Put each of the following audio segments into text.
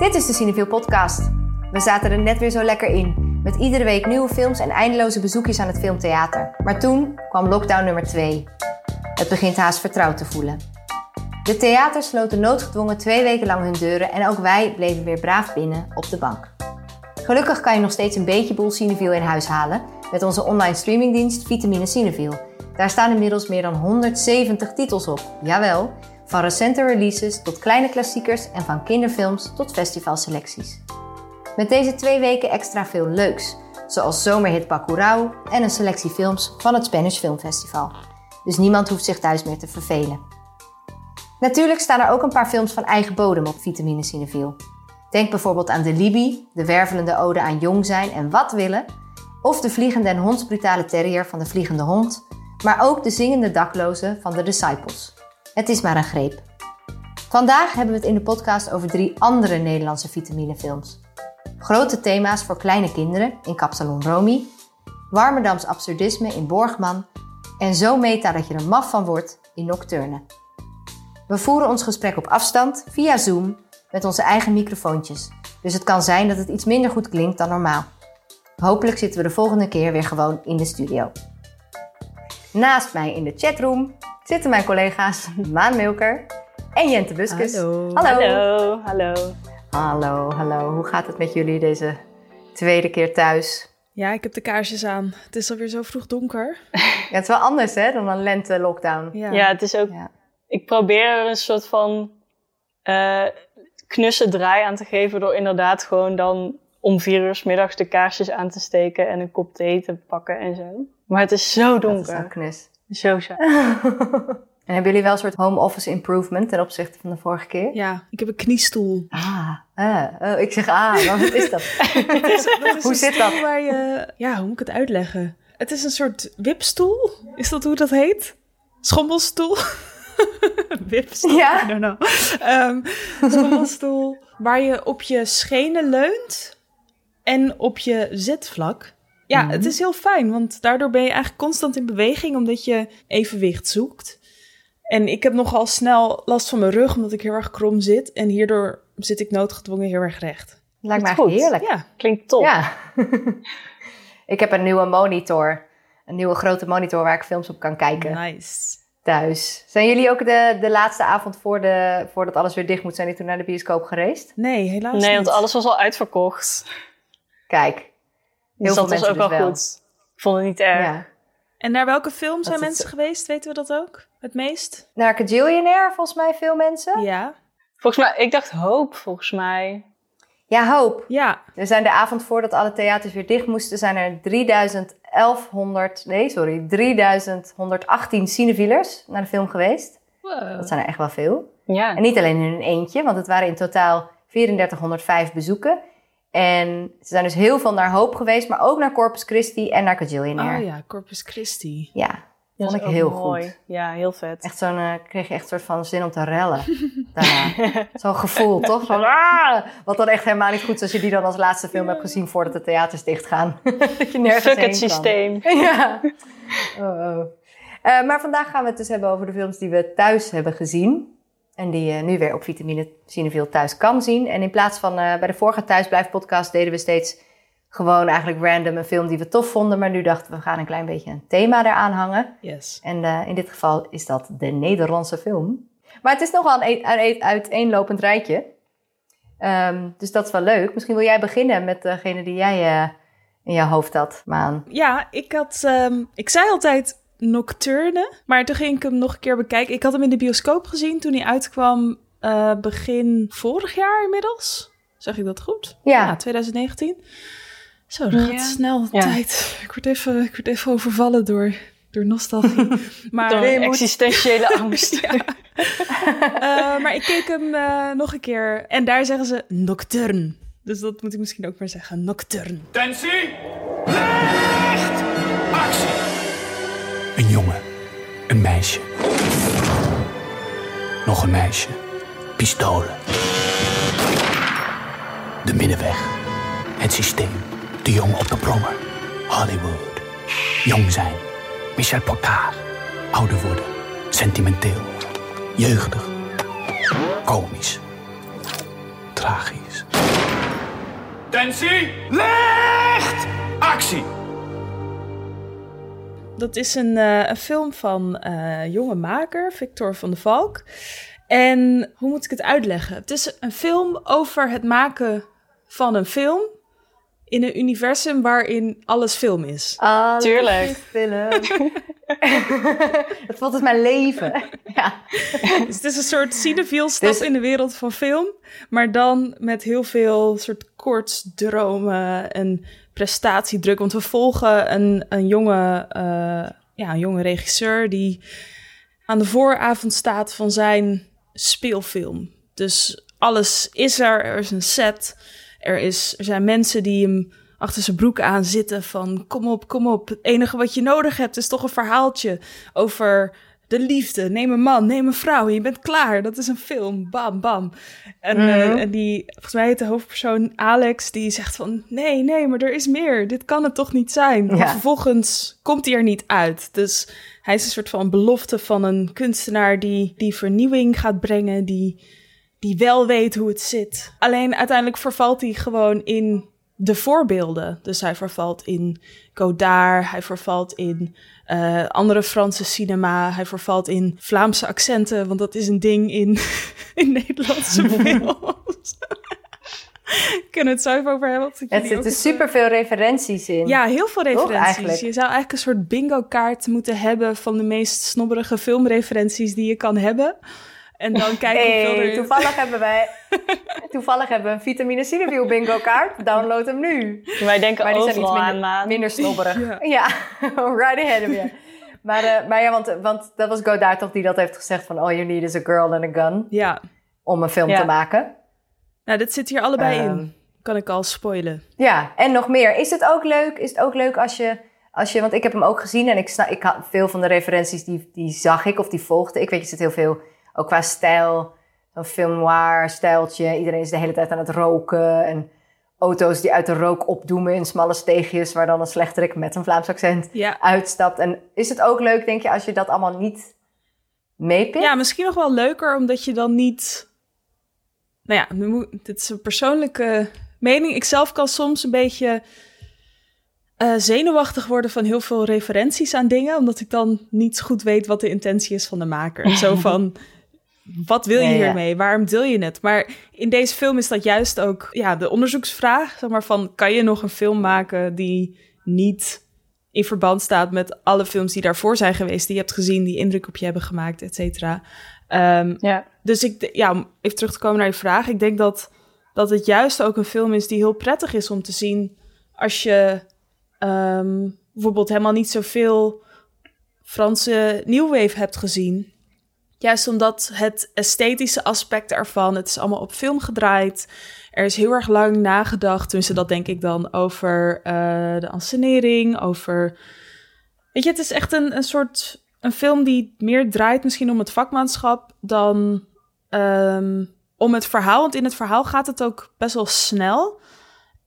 Dit is de Cineville podcast. We zaten er net weer zo lekker in. Met iedere week nieuwe films en eindeloze bezoekjes aan het filmtheater. Maar toen kwam lockdown nummer 2. Het begint haast vertrouwd te voelen. De theaters sloten noodgedwongen twee weken lang hun deuren en ook wij bleven weer braaf binnen op de bank. Gelukkig kan je nog steeds een beetje boel Cineville in huis halen met onze online streamingdienst Vitamine Cineville. Daar staan inmiddels meer dan 170 titels op. Jawel, van recente releases tot kleine klassiekers en van kinderfilms tot festivalselecties. Met deze twee weken extra veel leuks, zoals zomerhit Bacurau en een selectie films van het Spanish Filmfestival. Dus niemand hoeft zich thuis meer te vervelen. Natuurlijk staan er ook een paar films van eigen bodem op Vitamine Cineviel. Denk bijvoorbeeld aan De Libby, de wervelende ode aan jong zijn en wat willen, of de vliegende en hondsbrutale terrier van de Vliegende Hond, maar ook de zingende daklozen van de Disciples. Het is maar een greep. Vandaag hebben we het in de podcast over drie andere Nederlandse vitaminefilms. Grote thema's voor kleine kinderen in Kapsalon Romy, Warmerdams absurdisme in Borgman en zo meta dat je er maf van wordt in Nocturne. We voeren ons gesprek op afstand via Zoom met onze eigen microfoontjes, dus het kan zijn dat het iets minder goed klinkt dan normaal. Hopelijk zitten we de volgende keer weer gewoon in de studio. Naast mij in de chatroom zitten mijn collega's Maan Milker en Jente Buskus. Hallo. Hallo. Hallo. Hallo, hallo. Hoe gaat het met jullie deze tweede keer thuis? Ja, ik heb de kaarsjes aan. Het is alweer zo vroeg donker. Ja, het is wel anders hè, dan een lente-lockdown. Ja. Ja, het is ook. Ja. Ik probeer er een soort van eh knusse draai aan te geven door inderdaad gewoon dan om vier uur 's middags de kaarsjes aan te steken en een kop thee te pakken en zo. Maar het is zo Dat is donker. wel knus. Zo. En hebben jullie wel een soort home office improvement ten opzichte van de vorige keer? Ja, ik heb een kniestoel. Ah, eh, oh, ik zeg ah, maar wat is dat? Dat is Hoe een zit stoel dat? Waar je, ja, hoe moet ik het uitleggen? Het is een soort wipstoel. Is dat hoe dat heet? Schommelstoel? wipstoel? Ja. I don't know. Ehm, schommelstoel waar je op je schenen leunt en op je zitvlak. Ja, Mhm. het is heel fijn, want daardoor ben je eigenlijk constant in beweging omdat je evenwicht zoekt. En ik heb nogal snel last van mijn rug omdat ik heel erg krom zit. En hierdoor zit ik noodgedwongen heel erg recht. Lijkt me Goed. eigenlijk heerlijk. Ja, Klinkt top. Ja. ik heb een nieuwe monitor. Een nieuwe grote monitor waar ik films op kan kijken nice. thuis. Zijn jullie ook de, de laatste avond voor de, voordat alles weer dicht moet, zijn jullie toen naar de bioscoop gereisd? Nee, helaas Nee, niet. want alles was al uitverkocht. Kijk, heel Dus veel dat was mensen ook wel dus wel. goed. Ik vond het niet erg. Ja. En naar welke film zijn mensen het- geweest? Weten we dat ook? Het meest? Naar Cajillionaire, volgens mij veel mensen. Ja. Volgens mij, ik dacht hoop, volgens mij. Ja, hoop. Ja. Er zijn de avond voordat alle theaters weer dicht moesten, zijn er 3100, nee sorry, 3118 cinefielers naar de film geweest. Dat zijn er echt wel veel. Ja. En niet alleen in een eentje, want het waren in totaal 3405 bezoeken. En ze zijn dus heel veel naar Hoop geweest, maar ook naar Corpus Christi en naar Cajillionaire. Oh ja, Corpus Christi. Ja, Dat vond ik heel mooi. goed. Ja, heel vet. Echt zo'n, eh, kreeg je echt een soort van zin om te rellen daarna. Zo'n gevoel, toch? Van, ah! Wat dan echt helemaal niet goed is als je die dan als laatste film hebt gezien voordat de theaters dichtgaan. dat je nergens Fuck het systeem. ja. Oh, oh. Eh, maar vandaag gaan we het dus hebben over de films die we thuis hebben gezien. En die je nu weer op Vitamine Cineville thuis kan zien. En in plaats van eh, bij de vorige Thuisblijf podcast deden we steeds gewoon eigenlijk random een film die we tof vonden. Maar nu dachten we, we gaan een klein beetje een thema eraan hangen. Yes. En eh, in dit geval is dat de Nederlandse film. Maar het is nogal een, een, een uiteenlopend rijtje. Ehm, dus dat is wel leuk. Misschien wil jij beginnen met degene die jij eh, in je hoofd had, Maan. Ja, ik had... ehm, ik zei altijd Nocturne, maar toen ging ik hem nog een keer bekijken. Ik had hem in de bioscoop gezien toen hij uitkwam eh, begin vorig jaar inmiddels. Zeg ik dat goed? Ja. 2019. Zo, dat gaat Ja. snel Ja. tijd. Ik word even, ik word even overvallen door, door nostalgie. maar, Door moet- existentiële angst. eh, maar ik keek hem eh, nog een keer en daar zeggen ze Nocturne. Dus dat moet ik misschien ook maar zeggen, Nocturne. Tensie! Een jongen. Een meisje. Nog een meisje. Pistolen. De middenweg. Het systeem. De jongen op de brommer. Hollywood. Jong zijn. Michel Pocard. Ouder worden. Sentimenteel. Jeugdig. Komisch. Tragisch. Tensie, licht, Dat is een, eh, een film van eh jonge maker, Victor van de Valk. En hoe moet ik het uitleggen? Het is een film over het maken van een film in een universum waarin alles film is. Alles Tuurlijk. is film. het voelt als mijn leven. ja. Dus het is een soort cinefiel stap Dus- in de wereld van film, maar dan met heel veel soort koortsdromen en prestatiedruk. Want we volgen een, een, jonge, eh, ja, een jonge regisseur die aan de vooravond staat van zijn speelfilm. Dus alles is er, er is een set, er, is, er zijn mensen die hem achter zijn broek aan zitten van kom op, kom op. Het enige wat je nodig hebt is toch een verhaaltje over de liefde. Neem een man, neem een vrouw je bent klaar. Dat is een film. Bam, bam. En, eh, en die, volgens mij heet de hoofdpersoon Alex, die zegt van nee, nee, maar er is meer. Dit kan het toch niet zijn. Maar Ja. vervolgens komt hij er niet uit. Dus hij is een soort van belofte van een kunstenaar die, die vernieuwing gaat brengen, die, die wel weet hoe het zit. Alleen uiteindelijk vervalt hij gewoon in de voorbeelden. Dus hij vervalt in Godard, hij vervalt in eh, andere Franse cinema, hij vervalt in Vlaamse accenten, want dat is een ding in, in Nederlandse films. Kunnen het zo even over hebben? Er zitten eens, superveel referenties in. ja, heel veel referenties. Je zou eigenlijk een soort bingo-kaart moeten hebben van de meest snobberige filmreferenties die je kan hebben. En dan kijken hoeveel Hey, er... toevallig hebben wij toevallig hebben we een vitamine Cineview bingo kaart. Download hem nu. Wij denken Maar die zijn iets aan minder, minder snobberig. Ja. Ja, right ahead of you. Maar, eh, maar ja, want, want dat was Godard toch die dat heeft gezegd van... all you need is a girl and a gun Ja, om een film Ja. te maken. nou, dit zit hier allebei Ehm. in. Kan ik al spoilen. Ja, en nog meer. Is het ook leuk, is het ook leuk als je... Als je want ik heb hem ook gezien en ik, ik had veel van de referenties die, die zag ik of die volgde. Ik weet, je zit heel veel, ook qua stijl, zo'n film noir stijltje. Iedereen is de hele tijd aan het roken en auto's die uit de rook opdoemen in smalle steegjes... waar dan een slechterik met een Vlaams accent Ja. uitstapt. En is het ook leuk, denk je, als je dat allemaal niet meepikt? Ja, misschien nog wel leuker, omdat je dan niet... Nou ja, nu moet- dit is een persoonlijke mening. Ik zelf kan soms een beetje eh, zenuwachtig worden van heel veel referenties aan dingen, omdat ik dan niet goed weet wat de intentie is van de maker. Zo van, wat wil je Ja, ja. hiermee? Waarom deel je het? Maar in deze film is dat juist ook ja, de onderzoeksvraag, zeg maar van, kan je nog een film maken die niet in verband staat met alle films die daarvoor zijn geweest, die je hebt gezien, die indruk op je hebben gemaakt, et cetera. Ehm, Ja. dus ik, ja, om even terug te komen naar je vraag. Ik denk dat, dat het juist ook een film is die heel prettig is om te zien als je ehm, bijvoorbeeld helemaal niet zoveel Franse New Wave hebt gezien. Juist omdat het esthetische aspect ervan, het is allemaal op film gedraaid. Er is heel erg lang nagedacht, tenminste dat denk ik dan, over eh, de ansenering, over... Weet je, het is echt een, een soort een film die meer draait misschien om het vakmanschap dan ehm, om het verhaal. Want in het verhaal gaat het ook best wel snel.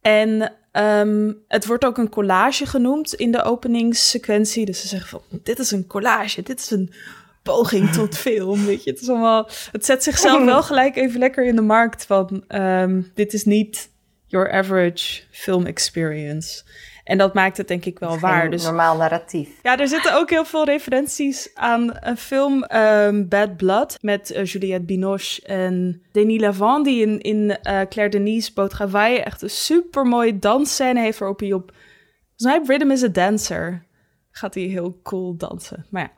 En ehm, het wordt ook een collage genoemd in de openingssequentie. Dus ze zeggen van, dit is een collage, dit is een poging tot film, weet je. Het is allemaal... Het zet zichzelf wel gelijk even lekker in de markt van... ehm, dit is niet your average film experience. En dat maakt het denk ik wel waar. Dus normaal narratief. ja, er zitten ook heel veel referenties aan een film ehm, Bad Blood met eh, Juliette Binoche en Denis Lavant, die in, in eh, Claire Denis Boot echt een super mooie dansscène heeft waarop hij op, volgens mij Rhythm is a Dancer gaat hij heel cool dansen. Maar ja,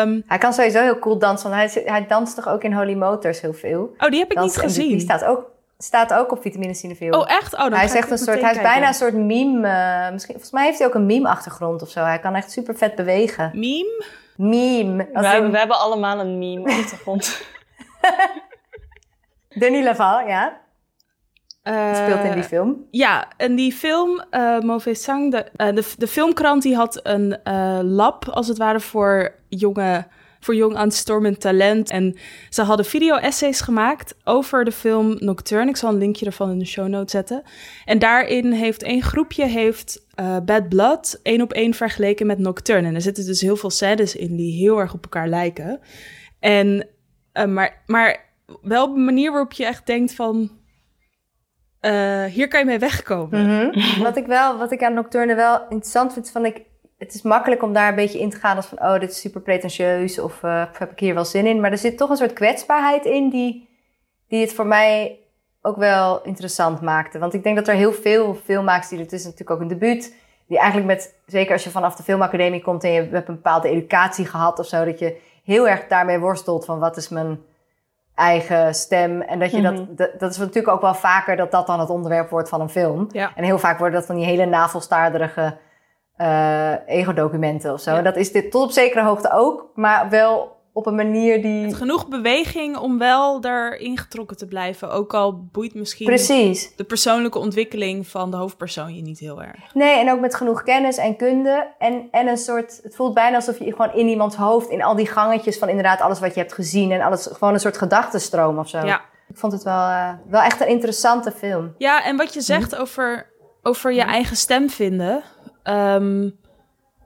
Ehm, Hij kan sowieso heel cool dansen, want hij, hij danst toch ook in Holy Motors heel veel. oh, die heb ik niet die- gezien. Die staat ook, staat ook op vitamine Cineville. Oh, echt? Oh, dan hij is echt een soort, hij is bijna een soort meme. eh, misschien, volgens mij heeft hij ook een meme-achtergrond of zo. Hij kan echt super vet bewegen. Meme? Meme. We, in we hebben allemaal een meme achtergrond. Denis Laval, ja. Speelt in die Eh, film. Ja, en die film, eh Mauvais Sang, de, eh, de, de filmkrant die had een lab, als het ware, voor, jonge, voor jong aanstormend talent. En ze hadden video-essays gemaakt over de film Nocturne. Ik zal een linkje ervan in de show notes zetten. En daarin heeft één groepje heeft, Bad Blood één op één vergeleken met Nocturne. En er zitten dus heel veel scènes in die heel erg op elkaar lijken. En, maar, maar wel op een manier waarop je echt denkt van... eh, hier kan je mee wegkomen. Mhm. wat, ik wel, wat ik aan Nocturne wel interessant vind, is van ik, het is makkelijk om daar een beetje in te gaan als van, oh, dit is super pretentieus of, eh, of heb ik hier wel zin in. Maar er zit toch een soort kwetsbaarheid in die, die het voor mij ook wel interessant maakte. Want ik denk dat er heel veel filmmakers die, het is natuurlijk ook een debuut, die eigenlijk met, zeker als je vanaf de filmacademie komt en je hebt een bepaalde educatie gehad of zo, dat je heel erg daarmee worstelt van wat is mijn eigen stem. En dat je Mhm. dat, dat, dat is natuurlijk ook wel vaker dat dat dan het onderwerp wordt van een film. Ja. En heel vaak worden dat van die hele navelstaarderige eh ego-documenten of zo. Ja. En dat is dit tot op zekere hoogte ook, maar wel op een manier die... Met genoeg beweging om wel daarin getrokken te blijven. Ook al boeit misschien Precies. de persoonlijke ontwikkeling van de hoofdpersoon je niet heel erg. Nee, en ook met genoeg kennis en kunde. En, en een soort, het voelt bijna alsof je gewoon in iemands hoofd, in al die gangetjes van inderdaad alles wat je hebt gezien en alles, gewoon een soort gedachtenstroom of zo. Ja. Ik vond het wel, eh, wel echt een interessante film. Ja, en wat je zegt over, over je eigen stem vinden. Ehm,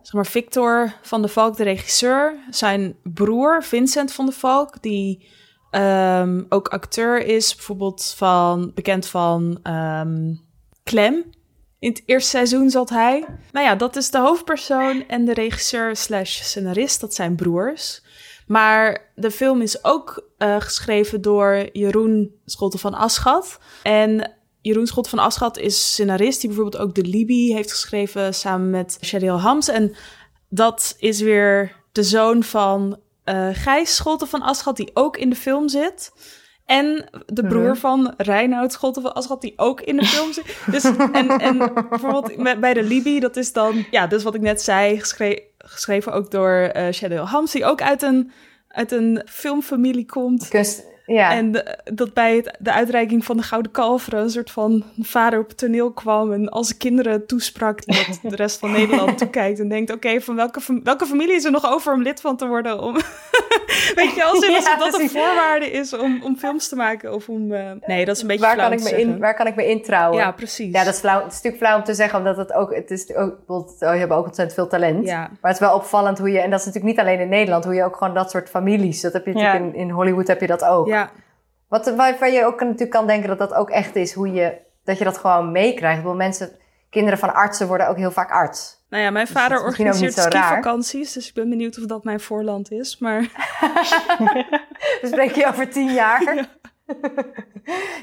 zeg maar, Victor van de Valk, de regisseur, zijn broer Vincent van de Valk, die ehm, ook acteur is, bijvoorbeeld van, bekend van ehm, Clem. In het eerste seizoen zat hij. Nou ja, dat is de hoofdpersoon en de regisseur slash scenarist, dat zijn broers. Maar de film is ook eh, geschreven door Jeroen Scholte van Aschat. En Jeroen Scholte van Aschat is scenarist die bijvoorbeeld ook De Libby heeft geschreven samen met Shadiel Hams. En dat is weer de zoon van eh Gijs Scholte van Aschat, die ook in de film zit. En de broer van Reinoud Scholte van Aschat, die ook in de film zit. Dus, en, en bijvoorbeeld met- bij de Libby, dat is dan, ja, dus wat ik net zei, geschre- geschreven ook door eh Shadiel Hams, die ook uit een, uit een filmfamilie komt. Kunst, ja. En de- dat bij het, de uitreiking van de Gouden Kalveren een soort van vader op het toneel kwam en als kinderen toesprak, dat de rest van Nederland toekijkt en denkt, oké, van welke, welke familie is er nog over om lid van te worden? Om, weet je wel, alsof Ja, dat een voorwaarde is om, om films te maken of om... eh, nee, dat is een beetje waar, flauw kan ik me in, waar kan ik me introuwen? Ja, precies. Ja, dat is, flauw, het is natuurlijk flauw om te zeggen, omdat het ook, het is ook, oh, je hebt ook ontzettend veel talent. Ja. Maar het is wel opvallend hoe je, en dat is natuurlijk niet alleen in Nederland, hoe je ook gewoon dat soort families, dat heb je natuurlijk in, in Hollywood heb je dat ook. Ja, Wat, waarvan je ook natuurlijk kan denken dat dat ook echt is, hoe je, dat je dat gewoon meekrijgt. Bedoel, mensen, kinderen van artsen worden ook heel vaak arts. nou ja, mijn Dus vader organiseert raar. skivakanties, dus ik ben benieuwd of dat mijn voorland is, maar... We spreken je over tien jaar.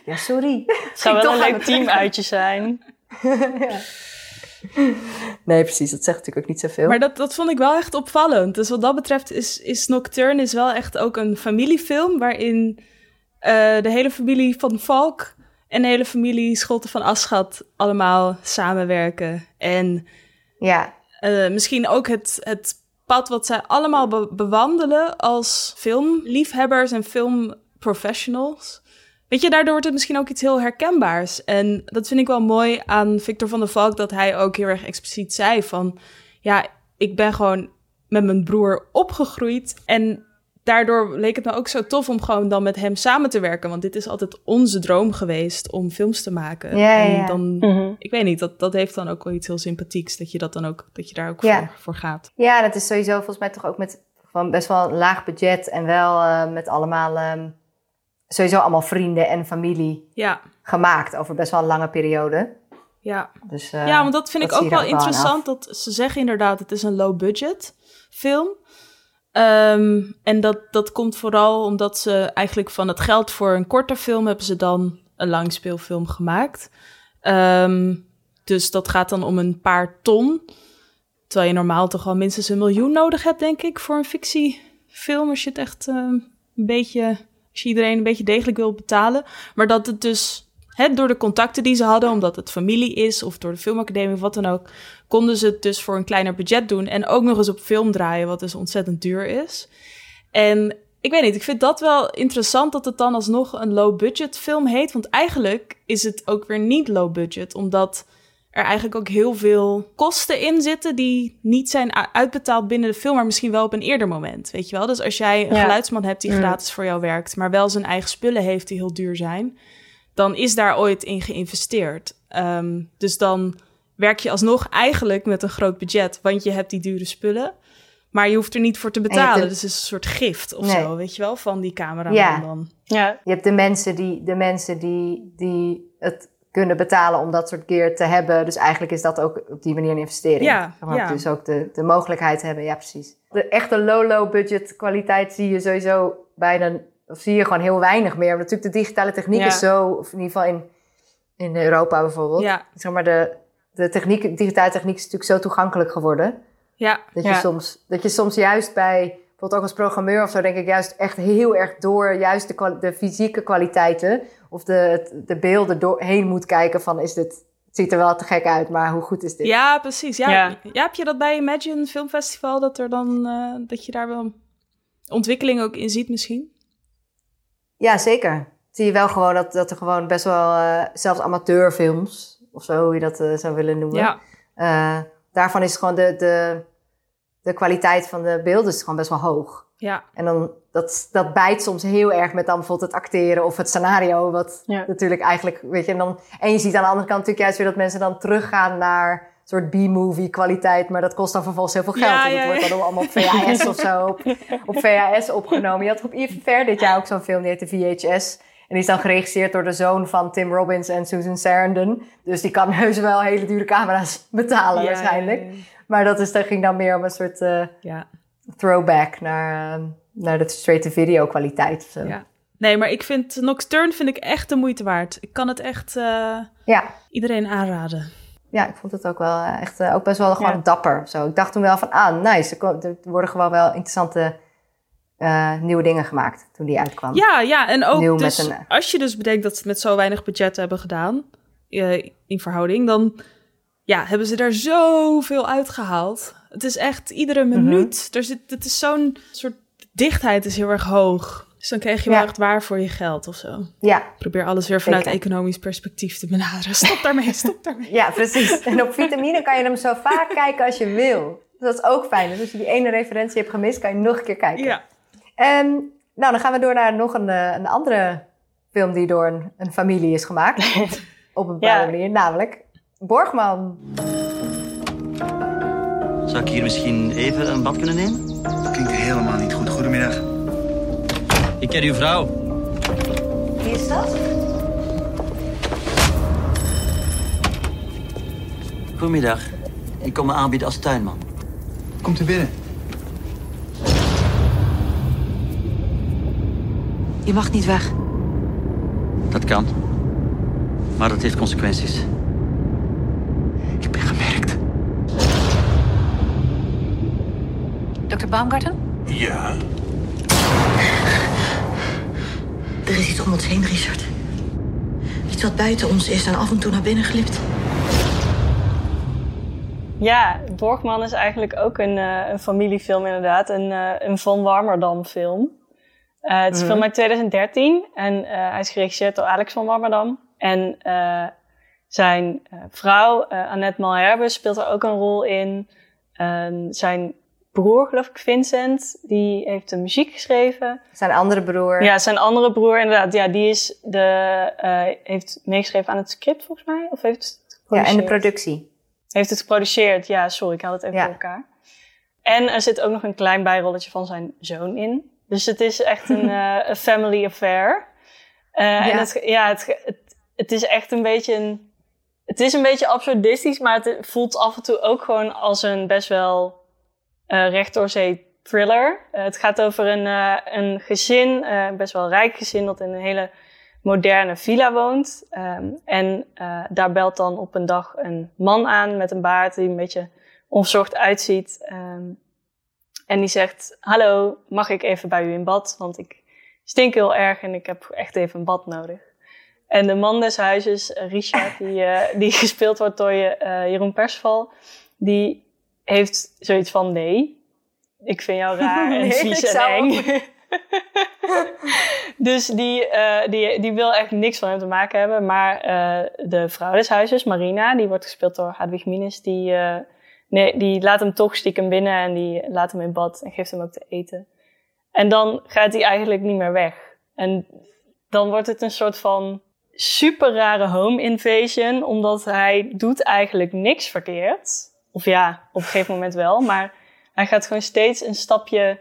Ja, sorry. Het zou Ik wel toch een leuk teamuitje zijn. Nee, precies. Dat zegt natuurlijk ook niet zoveel. Maar dat, dat vond ik wel echt opvallend. Dus wat dat betreft is, is Nocturne is wel echt ook een familiefilm... waarin eh, de hele familie van Valk en de hele familie Scholte van Aschat... allemaal samenwerken. En Ja, eh, misschien ook het, het pad wat zij allemaal be- bewandelen... als filmliefhebbers en filmprofessionals... Weet je, daardoor wordt het misschien ook iets heel herkenbaars. En dat vind ik wel mooi aan Victor van der Valk, dat hij ook heel erg expliciet zei van... Ja, ik ben gewoon met mijn broer opgegroeid en daardoor leek het me ook zo tof om gewoon dan met hem samen te werken. Want dit is altijd onze droom geweest om films te maken. Ja, en ja. dan, Mhm. ik weet niet, dat, dat heeft dan ook wel iets heel sympathieks, dat je dat dan ook, dat je daar ook Ja. voor, voor gaat. ja dat is sowieso volgens mij toch ook met gewoon best wel een laag budget. En wel eh, met allemaal, ehm, sowieso allemaal vrienden en familie Ja, gemaakt over best wel een lange periode. ja. Dus, eh, Ja, want dat vind dat ik ook wel er interessant. Dat ze zeggen inderdaad, het is een low-budget film. Ehm, en dat, dat komt vooral omdat ze eigenlijk van het geld voor een korte film hebben ze dan een langspeelfilm gemaakt. Ehm, dus dat gaat dan om een paar ton. Terwijl je normaal toch wel minstens een miljoen nodig hebt, denk ik, voor een fictiefilm. Als je het echt ehm, een beetje, als je iedereen een beetje degelijk wil betalen. Maar dat het dus hè, door de contacten die ze hadden, omdat het familie is, of door de filmacademie of wat dan ook, konden ze het dus voor een kleiner budget doen. En ook nog eens op film draaien, wat dus ontzettend duur is. En ik weet niet, ik vind dat wel interessant dat het dan alsnog een low-budget film heet. Want eigenlijk is het ook weer niet low-budget, omdat er eigenlijk ook heel veel kosten in zitten die niet zijn uitbetaald binnen de film, maar misschien wel op een eerder moment. Weet je wel? Dus als jij een Ja. geluidsman hebt die Mm. gratis voor jou werkt, maar wel zijn eigen spullen heeft die heel duur zijn, dan is daar ooit in geïnvesteerd. Ehm, dus dan werk je alsnog eigenlijk met een groot budget, want je hebt die dure spullen. Maar je hoeft er niet voor te betalen. de- Dus het is een soort gift of Nee. zo, weet je wel, van die cameraman Ja. dan. Ja, Je hebt de mensen die, de mensen die, die het kunnen betalen om dat soort gear te hebben. Dus eigenlijk is dat ook op die manier een investering. Ja, ja. Dus ook de, de mogelijkheid hebben, ja precies. De echte low-low budget kwaliteit zie je sowieso bijna, of zie je gewoon heel weinig meer. Want natuurlijk de digitale techniek Ja. is zo, of in ieder geval in, in Europa bijvoorbeeld. Ja, Zeg maar de, de techniek, digitale techniek is natuurlijk zo toegankelijk geworden. ja, Dat, je soms, dat je soms juist bij, bijvoorbeeld ook als programmeur of zo, denk ik juist echt heel erg door juist de, de fysieke kwaliteiten of de, de beelden doorheen moet kijken van is dit, het ziet er wel te gek uit, maar hoe goed is dit? ja, precies. Ja, ja. Ja. heb je dat bij Imagine Filmfestival, dat, er dan, eh, dat je daar wel ontwikkeling ook in ziet misschien? Ja, zeker. Zie je wel gewoon dat, dat er gewoon best wel, eh, zelfs amateurfilms, of zo hoe je dat eh, zou willen noemen. Ja, eh, daarvan is gewoon de, de, de kwaliteit van de beelden is gewoon best wel hoog. Ja, En dan, dat, dat bijt soms heel erg met dan bijvoorbeeld het acteren of het scenario. Wat Ja. natuurlijk eigenlijk, weet je, en, dan, en je ziet aan de andere kant natuurlijk juist weer dat mensen dan teruggaan naar een soort B-movie kwaliteit. Maar dat kost dan vervolgens heel veel geld. Ja, en dat ja, wordt dan allemaal op VHS of zo, op, op VHS opgenomen. Je had op IFR dit jaar ook zo'n film, die heette VHS. En die is dan geregisseerd door de zoon van Tim Robbins en Susan Sarandon. Dus die kan heus wel hele dure camera's betalen waarschijnlijk. Maar dat, is, dat ging dan meer om een soort... eh, ja. Throwback naar, ehm, naar de straight-to-video kwaliteit. of zo. Ja. Nee, maar ik vind Nocturne vind ik echt de moeite waard. Ik kan het echt eh, ja. iedereen aanraden. Ja, ik vond het ook wel eh, echt eh, ook best wel gewoon Ja. dapper. Zo. Ik dacht toen wel van, ah, nice. Er, worden gewoon wel interessante eh, nieuwe dingen gemaakt toen die uitkwam. Ja, ja, en ook Nieuw dus, een, eh, als je dus bedenkt dat ze het met zo weinig budget hebben gedaan, eh, in verhouding, dan ja, hebben ze er zoveel uitgehaald. Het is echt iedere Mhm. minuut. Er zit, het is zo'n soort dichtheid is heel erg hoog. Dus dan krijg je Ja. wel echt waar voor je geld of zo. Ja, Probeer alles weer vanuit Zeker. economisch perspectief te benaderen. Stop daarmee, stop daarmee. ja, precies. En op vitamine kan je hem zo vaak kijken als je wil. Dat is ook fijn. Dus als je die ene referentie hebt gemist, kan je nog een keer kijken. Ja. En nou, dan gaan we door naar nog een, eh, een andere film die door een, een familie is gemaakt. op een bepaalde Ja. manier, namelijk Borgman. Zou ik hier misschien even een bad kunnen nemen? Klinkt helemaal niet goed. Goedemiddag. Ik ken uw vrouw. Wie is dat? Goedemiddag. Ik kom me aanbieden als tuinman. Komt u binnen. Je mag niet weg. Dat kan. Maar dat heeft consequenties. Ik ben Baumgarten? Ja? Er is iets om ons heen, Richard. Iets wat buiten ons is en af en toe naar binnen glipt. Ja, Borgman is eigenlijk ook een, eh, een familiefilm inderdaad. Een, eh, een Van Warmerdam film. Eh, het is een film uit 2013 en eh, hij is geregisseerd door Alex van Warmerdam. En eh, zijn eh, vrouw, eh, Annette Malherbe, speelt er ook een rol in. En zijn broer, geloof ik, Vincent, die heeft de muziek geschreven. Zijn andere broer. Ja, zijn andere broer inderdaad, ja, die is de, eh, heeft meegeschreven aan het script volgens mij. Of heeft het Ja, en de productie. Heeft het geproduceerd? Ja, sorry, ik had het even Ja. voor elkaar. En er zit ook nog een klein bijrolletje van zijn zoon in. Dus het is echt een een family affair. Eh, Ja. En het, ja, het, het, het is echt een beetje een... Het is een beetje absurdistisch, maar het voelt af en toe ook gewoon als een best wel eh recht thriller. Eh, het gaat over een, eh, een gezin, best wel rijk gezin, dat in een hele moderne villa woont. Ehm, en daar belt dan op een dag een man aan met een baard die een beetje onverzorgd uitziet. Ehm, en die zegt, hallo, mag ik even bij u in bad? Want ik stink heel erg en ik heb echt even een bad nodig. En de man des huizes, Richard, die, die gespeeld wordt door je, Jeroen Persval, die heeft zoiets van, nee, ik vind jou raar en Nee, vies en zou eng. dus die, eh, die, die wil echt niks van hem te maken hebben. Maar eh, de vrouw des huizes, Marina, die wordt gespeeld door Hadwig Minus, die, eh, nee, die laat hem toch stiekem binnen en die laat hem in bad en geeft hem ook te eten. En dan gaat hij eigenlijk niet meer weg. En dan wordt het een soort van super rare home invasion, omdat hij doet eigenlijk niks verkeerd. Of ja, op een gegeven moment wel, maar hij gaat gewoon steeds een stapje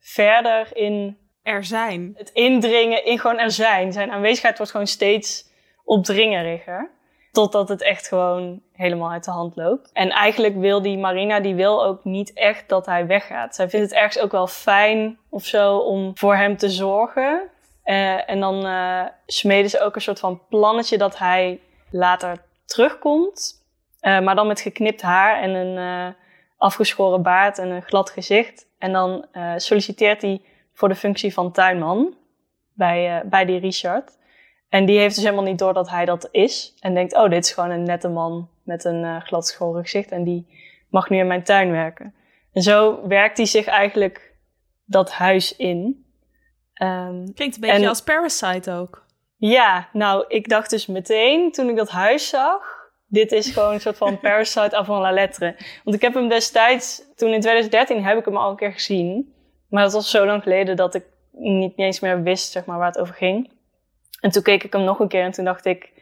verder in Er zijn. het indringen, in gewoon er zijn. Zijn aanwezigheid wordt gewoon steeds opdringeriger. Totdat het echt gewoon helemaal uit de hand loopt. En eigenlijk wil die Marina, die wil ook niet echt dat hij weggaat. Zij vindt het ergens ook wel fijn of zo om voor hem te zorgen. Uh, en dan uh, smeden ze ook een soort van plannetje dat hij later terugkomt. Uh, maar dan met geknipt haar en een afgeschoren baard en een glad gezicht. En dan solliciteert hij voor de functie van tuinman bij, bij die Richard. En die heeft dus helemaal niet door dat hij dat is. En denkt, oh, dit is gewoon een nette man met een gladschoren gezicht. En die mag nu in mijn tuin werken. En zo werkt hij zich eigenlijk dat huis in. Um, Klinkt een beetje en, als Parasite ook. Ja, nou, ik dacht dus meteen toen ik dat huis zag. Dit is gewoon een soort van Parasite avant la lettre. Want ik heb hem destijds, toen in 2013 heb ik hem al een keer gezien. Maar dat was zo lang geleden dat ik niet, eens meer wist zeg maar, waar het over ging. En toen keek ik hem nog een keer en toen dacht ik,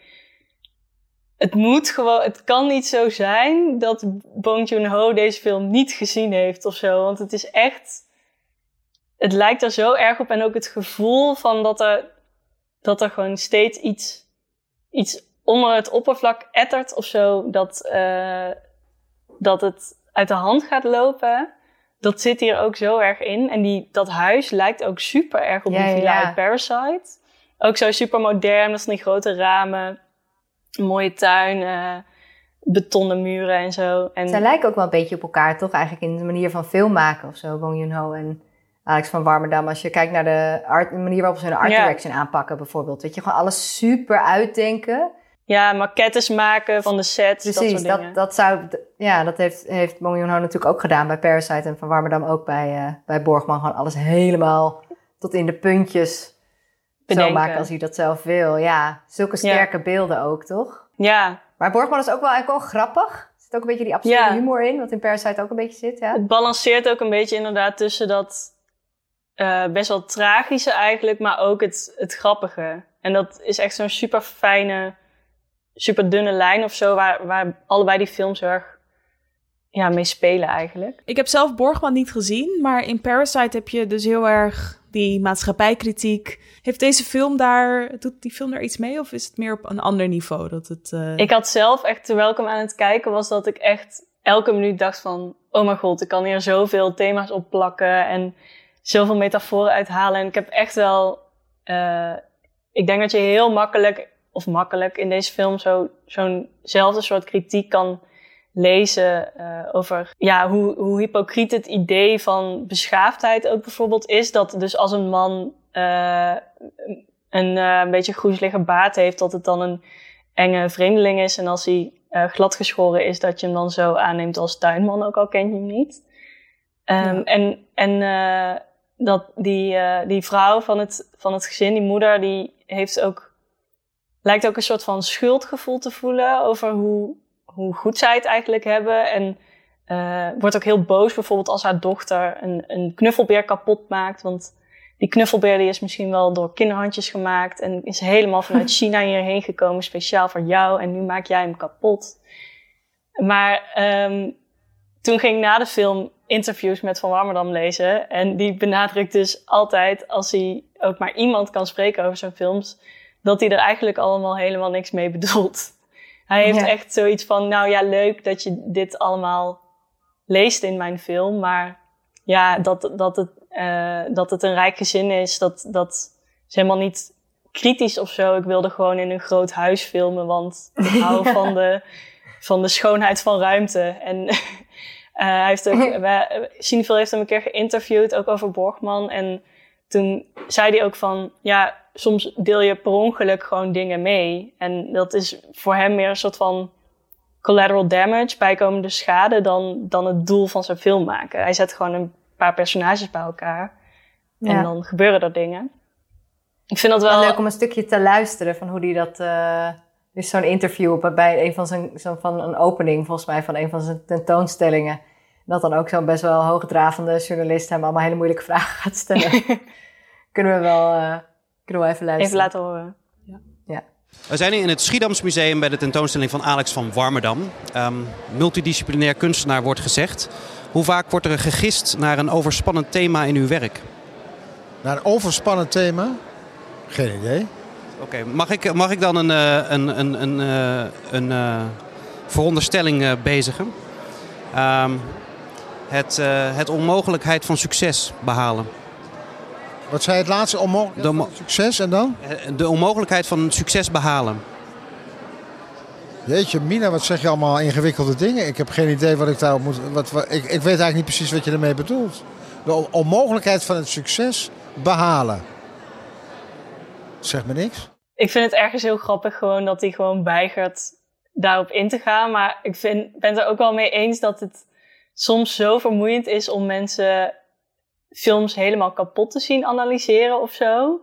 het moet gewoon, het kan niet zo zijn dat Bong Joon-ho deze film niet gezien heeft of zo. Want het is echt, het lijkt er zo erg op en ook het gevoel van dat er, dat er gewoon steeds iets, iets onder het oppervlak ettert of zo. Dat, uh, dat het uit de hand gaat lopen. Dat zit hier ook zo erg in. En die, dat huis lijkt ook super erg op ja, die villa ja. uit Parasite. Ook zo super modern, met die grote ramen. Mooie tuin, uh, betonnen muren en zo. En... Zij lijken ook wel een beetje op elkaar, toch? Eigenlijk in de manier van film maken of zo, Bong Joon-ho en Alex van Warmerdam. Als je kijkt naar de, art, de manier waarop ze hun art direction aanpakken bijvoorbeeld. Weet je, gewoon alles super uitdenken. Ja, maquettes maken van de sets, Precies, dat, dat, dat, zou... Ja, dat heeft, heeft Bong Joon-ho natuurlijk ook gedaan bij Parasite en van Warmerdam ook bij, uh, bij Borgman. Gewoon alles helemaal tot in de puntjes zo maken als hij dat zelf wil. Ja, zulke sterke beelden ook, toch? Ja. Maar Borgman is ook wel eigenlijk wel grappig. Er zit ook een beetje die absurde humor in, wat in Parasite ook een beetje zit. Ja. Het balanceert ook een beetje inderdaad tussen dat uh, best wel tragische eigenlijk, maar ook het, het grappige. En dat is echt zo'n super fijne, super dunne lijn of zo, waar, waar allebei die films erg ja, mee spelen eigenlijk. Ik heb zelf Borgman niet gezien, maar in Parasite heb je dus heel erg die maatschappijkritiek. Heeft deze film daar, doet die film daar iets mee of is het meer op een ander niveau? Dat het, uh... Ik had zelf echt, terwijl ik hem aan het kijken was, dat ik echt elke minuut dacht van, oh mijn god, ik kan hier zoveel thema's opplakken en zoveel metaforen uithalen. En ik heb echt wel, uh, ik denk dat je heel makkelijk, of makkelijk in deze film zo, zo'nzelfde soort kritiek kan lezen uh, over ja, hoe, hoe hypocriet het idee van beschaafdheid ook bijvoorbeeld is. Dat dus als een man uh, een, uh, een beetje groezelige baard heeft, dat het dan een enge vreemdeling is. En als hij gladgeschoren is, dat je hem dan zo aanneemt als tuinman, ook al ken je hem niet. Um, En, en dat die, die vrouw van het, van het gezin, die moeder, die heeft ook, lijkt ook een soort van schuldgevoel te voelen over hoe hoe goed zij het eigenlijk hebben. En uh, wordt ook heel boos bijvoorbeeld als haar dochter een, een knuffelbeer kapot maakt. Want die knuffelbeer die is misschien wel door kinderhandjes gemaakt. En is helemaal vanuit China hierheen gekomen, speciaal voor jou. En nu maak jij hem kapot. Maar um, toen ging ik na de film interviews met Van Warmerdam lezen. En die benadrukt dus altijd, als hij ook maar iemand kan spreken over zijn films, dat hij er eigenlijk allemaal helemaal niks mee bedoelt. Hij heeft echt zoiets van, nou ja, leuk dat je dit allemaal leest in mijn film. Maar ja, dat, dat, het, uh, dat het een rijk gezin is, dat, dat is helemaal niet kritisch of zo. Ik wilde gewoon in een groot huis filmen, want ik hou van, de, van de schoonheid van ruimte. En uh, hij heeft ook, Cineville heeft hem een keer geïnterviewd, ook over Borgman. En toen zei hij ook van, ja, soms deel je per ongeluk gewoon dingen mee. En dat is voor hem meer een soort van collateral damage, bijkomende schade, dan, dan het doel van zijn film maken. Hij zet gewoon een paar personages bij elkaar. En dan gebeuren er dingen. Ik vind dat wel... leuk om een stukje te luisteren van hoe hij dat... Uh, is zo'n interview bij een van zijn... Zo van een opening, volgens mij, van een van zijn tentoonstellingen. Dat dan ook zo'n best wel hoogdravende journalist hem allemaal hele moeilijke vragen gaat stellen. Kunnen we wel... Uh, kunnen we even luisteren. Even laten horen. Ja. ja. We zijn in het Schiedams Museum bij de tentoonstelling van Alex van Warmerdam. Um, multidisciplinair kunstenaar wordt gezegd. Hoe vaak wordt er gegist naar een overspannend thema in uw werk? Naar een overspannend thema? Geen idee. Oké, mag, ik, mag ik dan een, eh, een, een, een, eh, een eh, veronderstelling eh, bezigen? Ehm, het, eh, het onmogelijkheid van succes behalen. Wat zei het laatste? De, succes en dan? eh, de onmogelijkheid van succes behalen. Jeetje, Mina, wat zeg je allemaal ingewikkelde dingen? Ik heb geen idee wat ik daarop moet... Wat, wat- ik, ik weet eigenlijk niet precies wat je ermee bedoelt. De on- onmogelijkheid van het succes behalen. Zeg me niks. Ik vind het ergens heel grappig gewoon dat hij gewoon weigert daarop in te gaan. Maar ik vind, ben het er ook wel mee eens dat het soms zo vermoeiend is om mensen films helemaal kapot te zien analyseren of zo.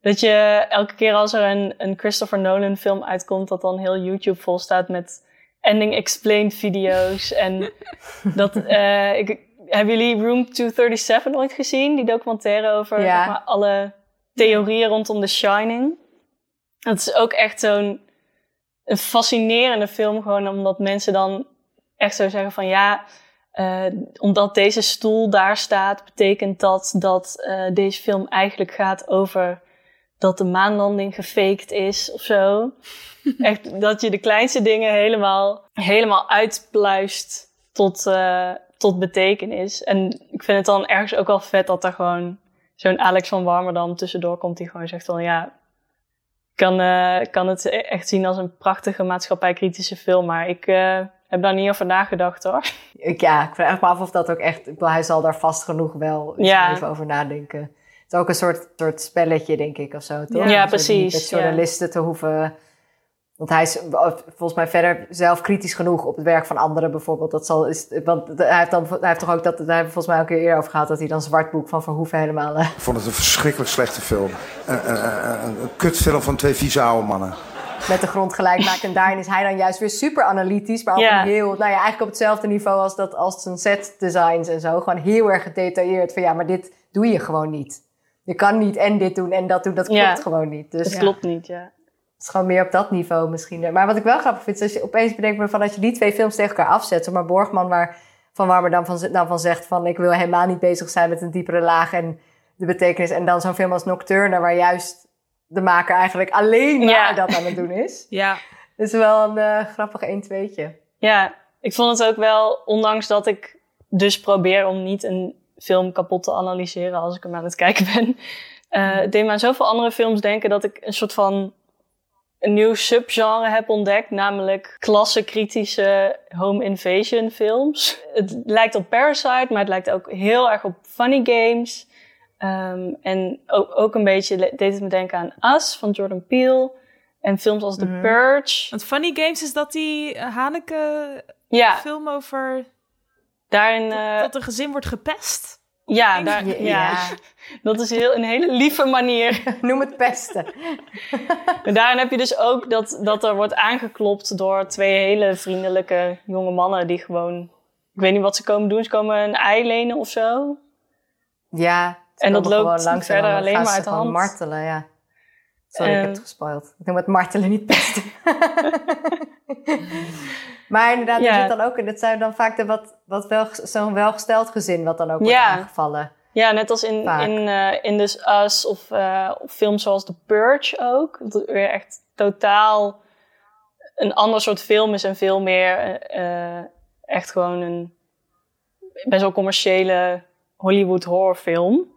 Dat je elke keer als er een, een Christopher Nolan film uitkomt, dat dan heel YouTube vol staat met ending explained video's. en dat, eh, ik, hebben jullie Room 237 ooit gezien? Die documentaire over Ja. zeg maar, alle theorieën rondom The Shining. Dat is ook echt zo'n een fascinerende film, gewoon omdat mensen dan echt zo zeggen van ja, eh, omdat deze stoel daar staat, betekent dat dat eh, deze film eigenlijk gaat over dat de maanlanding gefaked is of zo. echt dat je de kleinste dingen helemaal, helemaal uitpluist tot, eh, tot betekenis. En ik vind het dan ergens ook wel vet dat er gewoon zo'n Alex van Warmerdam tussendoor komt die gewoon zegt van ja, ik kan, kan het echt zien als een prachtige maatschappijkritische film, maar ik heb daar niet over nagedacht hoor. Ik, ja, ik vraag me af of dat ook echt... Ik bedoel, hij zal daar vast genoeg wel eens Ja. even over nadenken. Het is ook een soort, soort spelletje, denk ik, of zo, toch? Ja, Een soort precies, met journalisten te hoeven... Want hij is volgens mij verder zelf kritisch genoeg op het werk van anderen bijvoorbeeld. Dat zal, is, want hij heeft, dan, hij heeft toch ook dat, daar hebben we volgens mij ook een keer eerder over gehad, dat hij dan Zwartboek van Verhoeven helemaal... eh, Ik vond het een verschrikkelijk slechte film. Een, een, een kutfilm van twee vieze oude mannen. Met de grond gelijk maakt. En daarin is hij dan juist weer super analytisch, maar op een heel, nou ja, eigenlijk op hetzelfde niveau als, dat, als zijn set designs en zo. Gewoon heel erg gedetailleerd van ja, maar dit doe je gewoon niet. Je kan niet en dit doen en dat doen, dat klopt gewoon niet. Dus Dat klopt niet, ja. het is gewoon meer op dat niveau misschien. Maar wat ik wel grappig vind, is als je opeens bedenkt van als je die twee films tegen elkaar afzet, zeg maar Borgman waar van waar me dan van, dan van zegt van ik wil helemaal niet bezig zijn met een diepere laag en de betekenis. En dan zo'n film als Nocturne, waar juist de maker eigenlijk alleen maar Ja. dat aan het doen is. Ja. Is wel een eh, grappig 1-2'tje. Ja, ik vond het ook wel, ondanks dat ik dus probeer om niet een film kapot te analyseren als ik hem aan het kijken ben. het deed me aan zoveel andere films denken dat ik een soort van een nieuw subgenre heb ontdekt, namelijk klassenkritische home invasion films. Het lijkt op Parasite, maar het lijkt ook heel erg op Funny Games. Ehm, en ook, ook een beetje deed het me denken aan Us van Jordan Peele. En films als The Purge. Want Funny Games is dat die eh, Haneke Ja. film over Daarin, eh, dat een gezin wordt gepest. Ja, daar, ja. Ja. dat is heel, een hele lieve manier. Noem het pesten. En daarin heb je dus ook dat, dat er wordt aangeklopt door twee hele vriendelijke jonge mannen die gewoon... Ik weet niet wat ze komen doen. Ze komen een ei lenen of zo. Ja. En dat loopt langs verder alleen maar uit de hand. martelen, ja. Sorry, ik heb Eh. het gespoild. Ik noem het martelen, niet pesten. maar inderdaad, er zit dan ook in. Dat zijn dan vaak de wat, wat wel, zo'n welgesteld gezin wat dan ook wordt Ja. aangevallen. Ja, net als in, Vaak. in, eh, in dus Us of, of films zoals The Purge ook. Dat weer echt totaal een ander soort film is en veel meer echt gewoon een best wel commerciële Hollywood horrorfilm.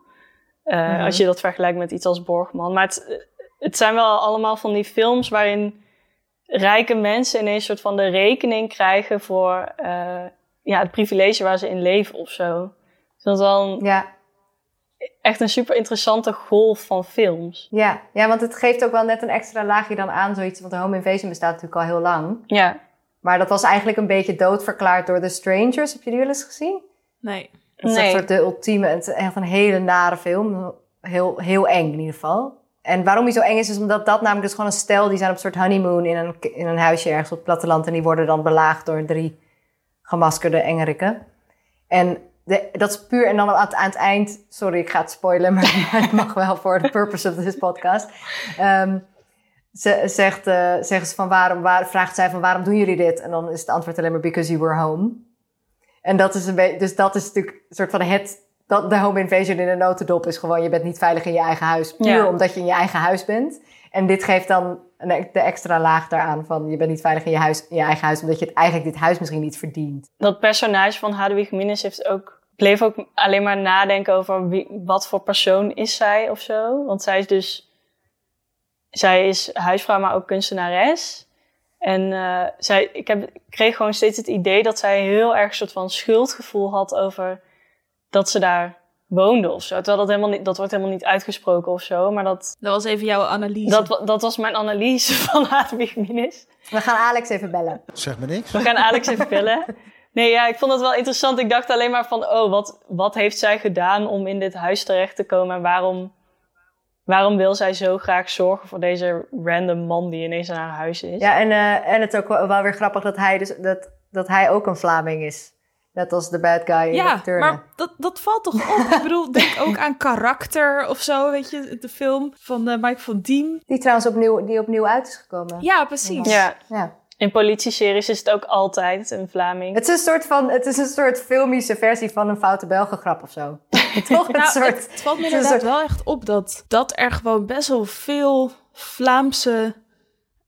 Eh, Mhm. Als je dat vergelijkt met iets als Borgman. Maar het, het zijn wel allemaal van die films waarin rijke mensen ineens soort van de rekening krijgen voor eh, ja, het privilege waar ze in leven of zo. Dus dat is wel een- Ja. echt een super interessante golf van films. Ja. ja, want het geeft ook wel net een extra laagje dan aan zoiets. Want de home invasion bestaat natuurlijk al heel lang. Ja. Maar dat was eigenlijk een beetje doodverklaard door The Strangers. Heb je die wel eens gezien? Nee. Dat is Nee. een soort de ultieme, het is echt een hele nare film. Heel, heel eng in ieder geval. En waarom hij zo eng is, is omdat dat namelijk dus gewoon een stel... die zijn op een soort honeymoon in een, in een huisje ergens op het platteland... en die worden dan belaagd door drie gemaskerde engerikken. En de, dat is puur... En dan aan het, aan het eind... Sorry, ik ga het spoilen, maar het mag wel voor de purpose of this podcast. Ehm, ze, zegt, zeggen ze van waarom, waar, vraagt zij van waarom doen jullie dit? En dan is het antwoord alleen maar because you were home. En dat is een beetje, dus dat is natuurlijk een soort van het dat de home invasion in een notendop is gewoon... je bent niet veilig in je eigen huis, puur Ja. omdat je in je eigen huis bent. En dit geeft dan een, de extra laag daaraan van... je bent niet veilig in je, huis, in je eigen huis... omdat je het eigenlijk dit huis misschien niet verdient. Dat personage van Hadewig Minnes heeft ook, bleef ook alleen maar nadenken over wie, wat voor persoon is zij of zo. Want zij is dus, zij is huisvrouw, maar ook kunstenares. En eh, zij, ik, heb, ik kreeg gewoon steeds het idee dat zij heel erg een soort van schuldgevoel had over dat ze daar woonde of zo. Terwijl dat helemaal niet, dat wordt helemaal niet uitgesproken of zo. Maar dat, Dat was even jouw analyse. dat, dat was mijn analyse van Hadewig Minnes. We gaan Alex even bellen. Zeg me niks. We gaan Alex even bellen. Nee, ja, ik vond het wel interessant. Ik dacht alleen maar van, oh, wat, wat heeft zij gedaan om in dit huis terecht te komen? En waarom, waarom wil zij zo graag zorgen voor deze random man die ineens in haar huis is? Ja, en, eh, en het is ook wel, wel weer grappig dat hij, dus, dat, dat hij ook een Vlaming is. Net als de bad guy in Ja, maar dat, dat valt toch op? ik bedoel, denk ook aan karakter of zo, weet je, de film van eh, Mike van Diem. Die trouwens opnieuw, die opnieuw uit is gekomen. Ja, precies. Ja. Ja. In politieseries is het ook altijd een Vlaming. Het is een soort van, het is een soort filmische versie van een foute Belgengrap of zo. Toch? Een Nou, soort, het, valt me inderdaad soort- wel echt op dat, dat er gewoon best wel veel Vlaamse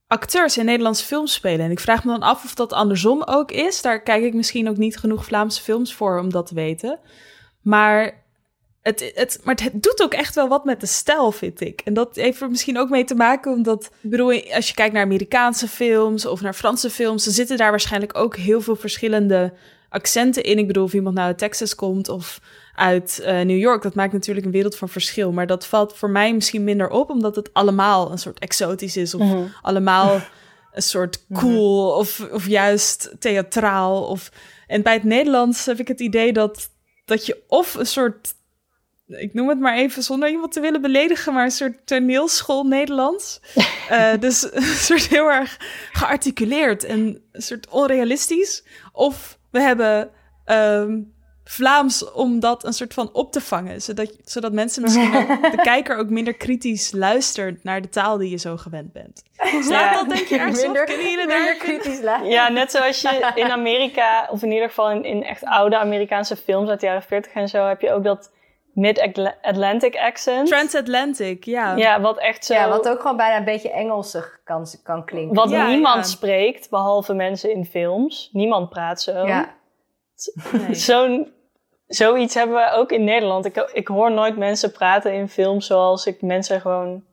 acteurs in Nederlandse films spelen. En ik vraag me dan af of dat andersom ook is. Daar kijk ik misschien ook niet genoeg Vlaamse films voor om dat te weten. Maar het, het, maar het doet ook echt wel wat met de stijl, vind ik. En dat heeft er misschien ook mee te maken, omdat... Ik bedoel, als je kijkt naar Amerikaanse films of naar Franse films... dan zitten daar waarschijnlijk ook heel veel verschillende accenten in. Ik bedoel, of iemand nou uit Texas komt of uit eh, New York... dat maakt natuurlijk een wereld van verschil. Maar dat valt voor mij misschien minder op... omdat het allemaal een soort exotisch is... of Mhm. allemaal een soort cool of, of juist theatraal. Of... En bij het Nederlands heb ik het idee dat, dat je of een soort ik noem het maar even zonder iemand te willen beledigen, maar een soort toneelschool Nederlands. Eh, dus een soort heel erg gearticuleerd en een soort onrealistisch. Of we hebben ehm, Vlaams om dat een soort van op te vangen, zodat, zodat mensen misschien ook, de kijker ook minder kritisch luistert naar de taal die je zo gewend bent. Slaat dat denk je ergens op? Minder- jullie daar? kritisch luisteren. Ja, net zoals je in Amerika, of in ieder geval in, in echt oude Amerikaanse films uit de jaren 40 en zo, heb je ook dat mid-Atlantic accent. Transatlantic, ja. Ja, wat echt zo... Ja, wat ook gewoon bijna een beetje Engelsig kan, kan klinken. Wat Ja, niemand ja. spreekt, behalve mensen in films. Niemand praat zo. Ja. Nee. Zo'n, zoiets hebben we ook in Nederland. Ik, ik hoor nooit mensen praten in films zoals ik mensen gewoon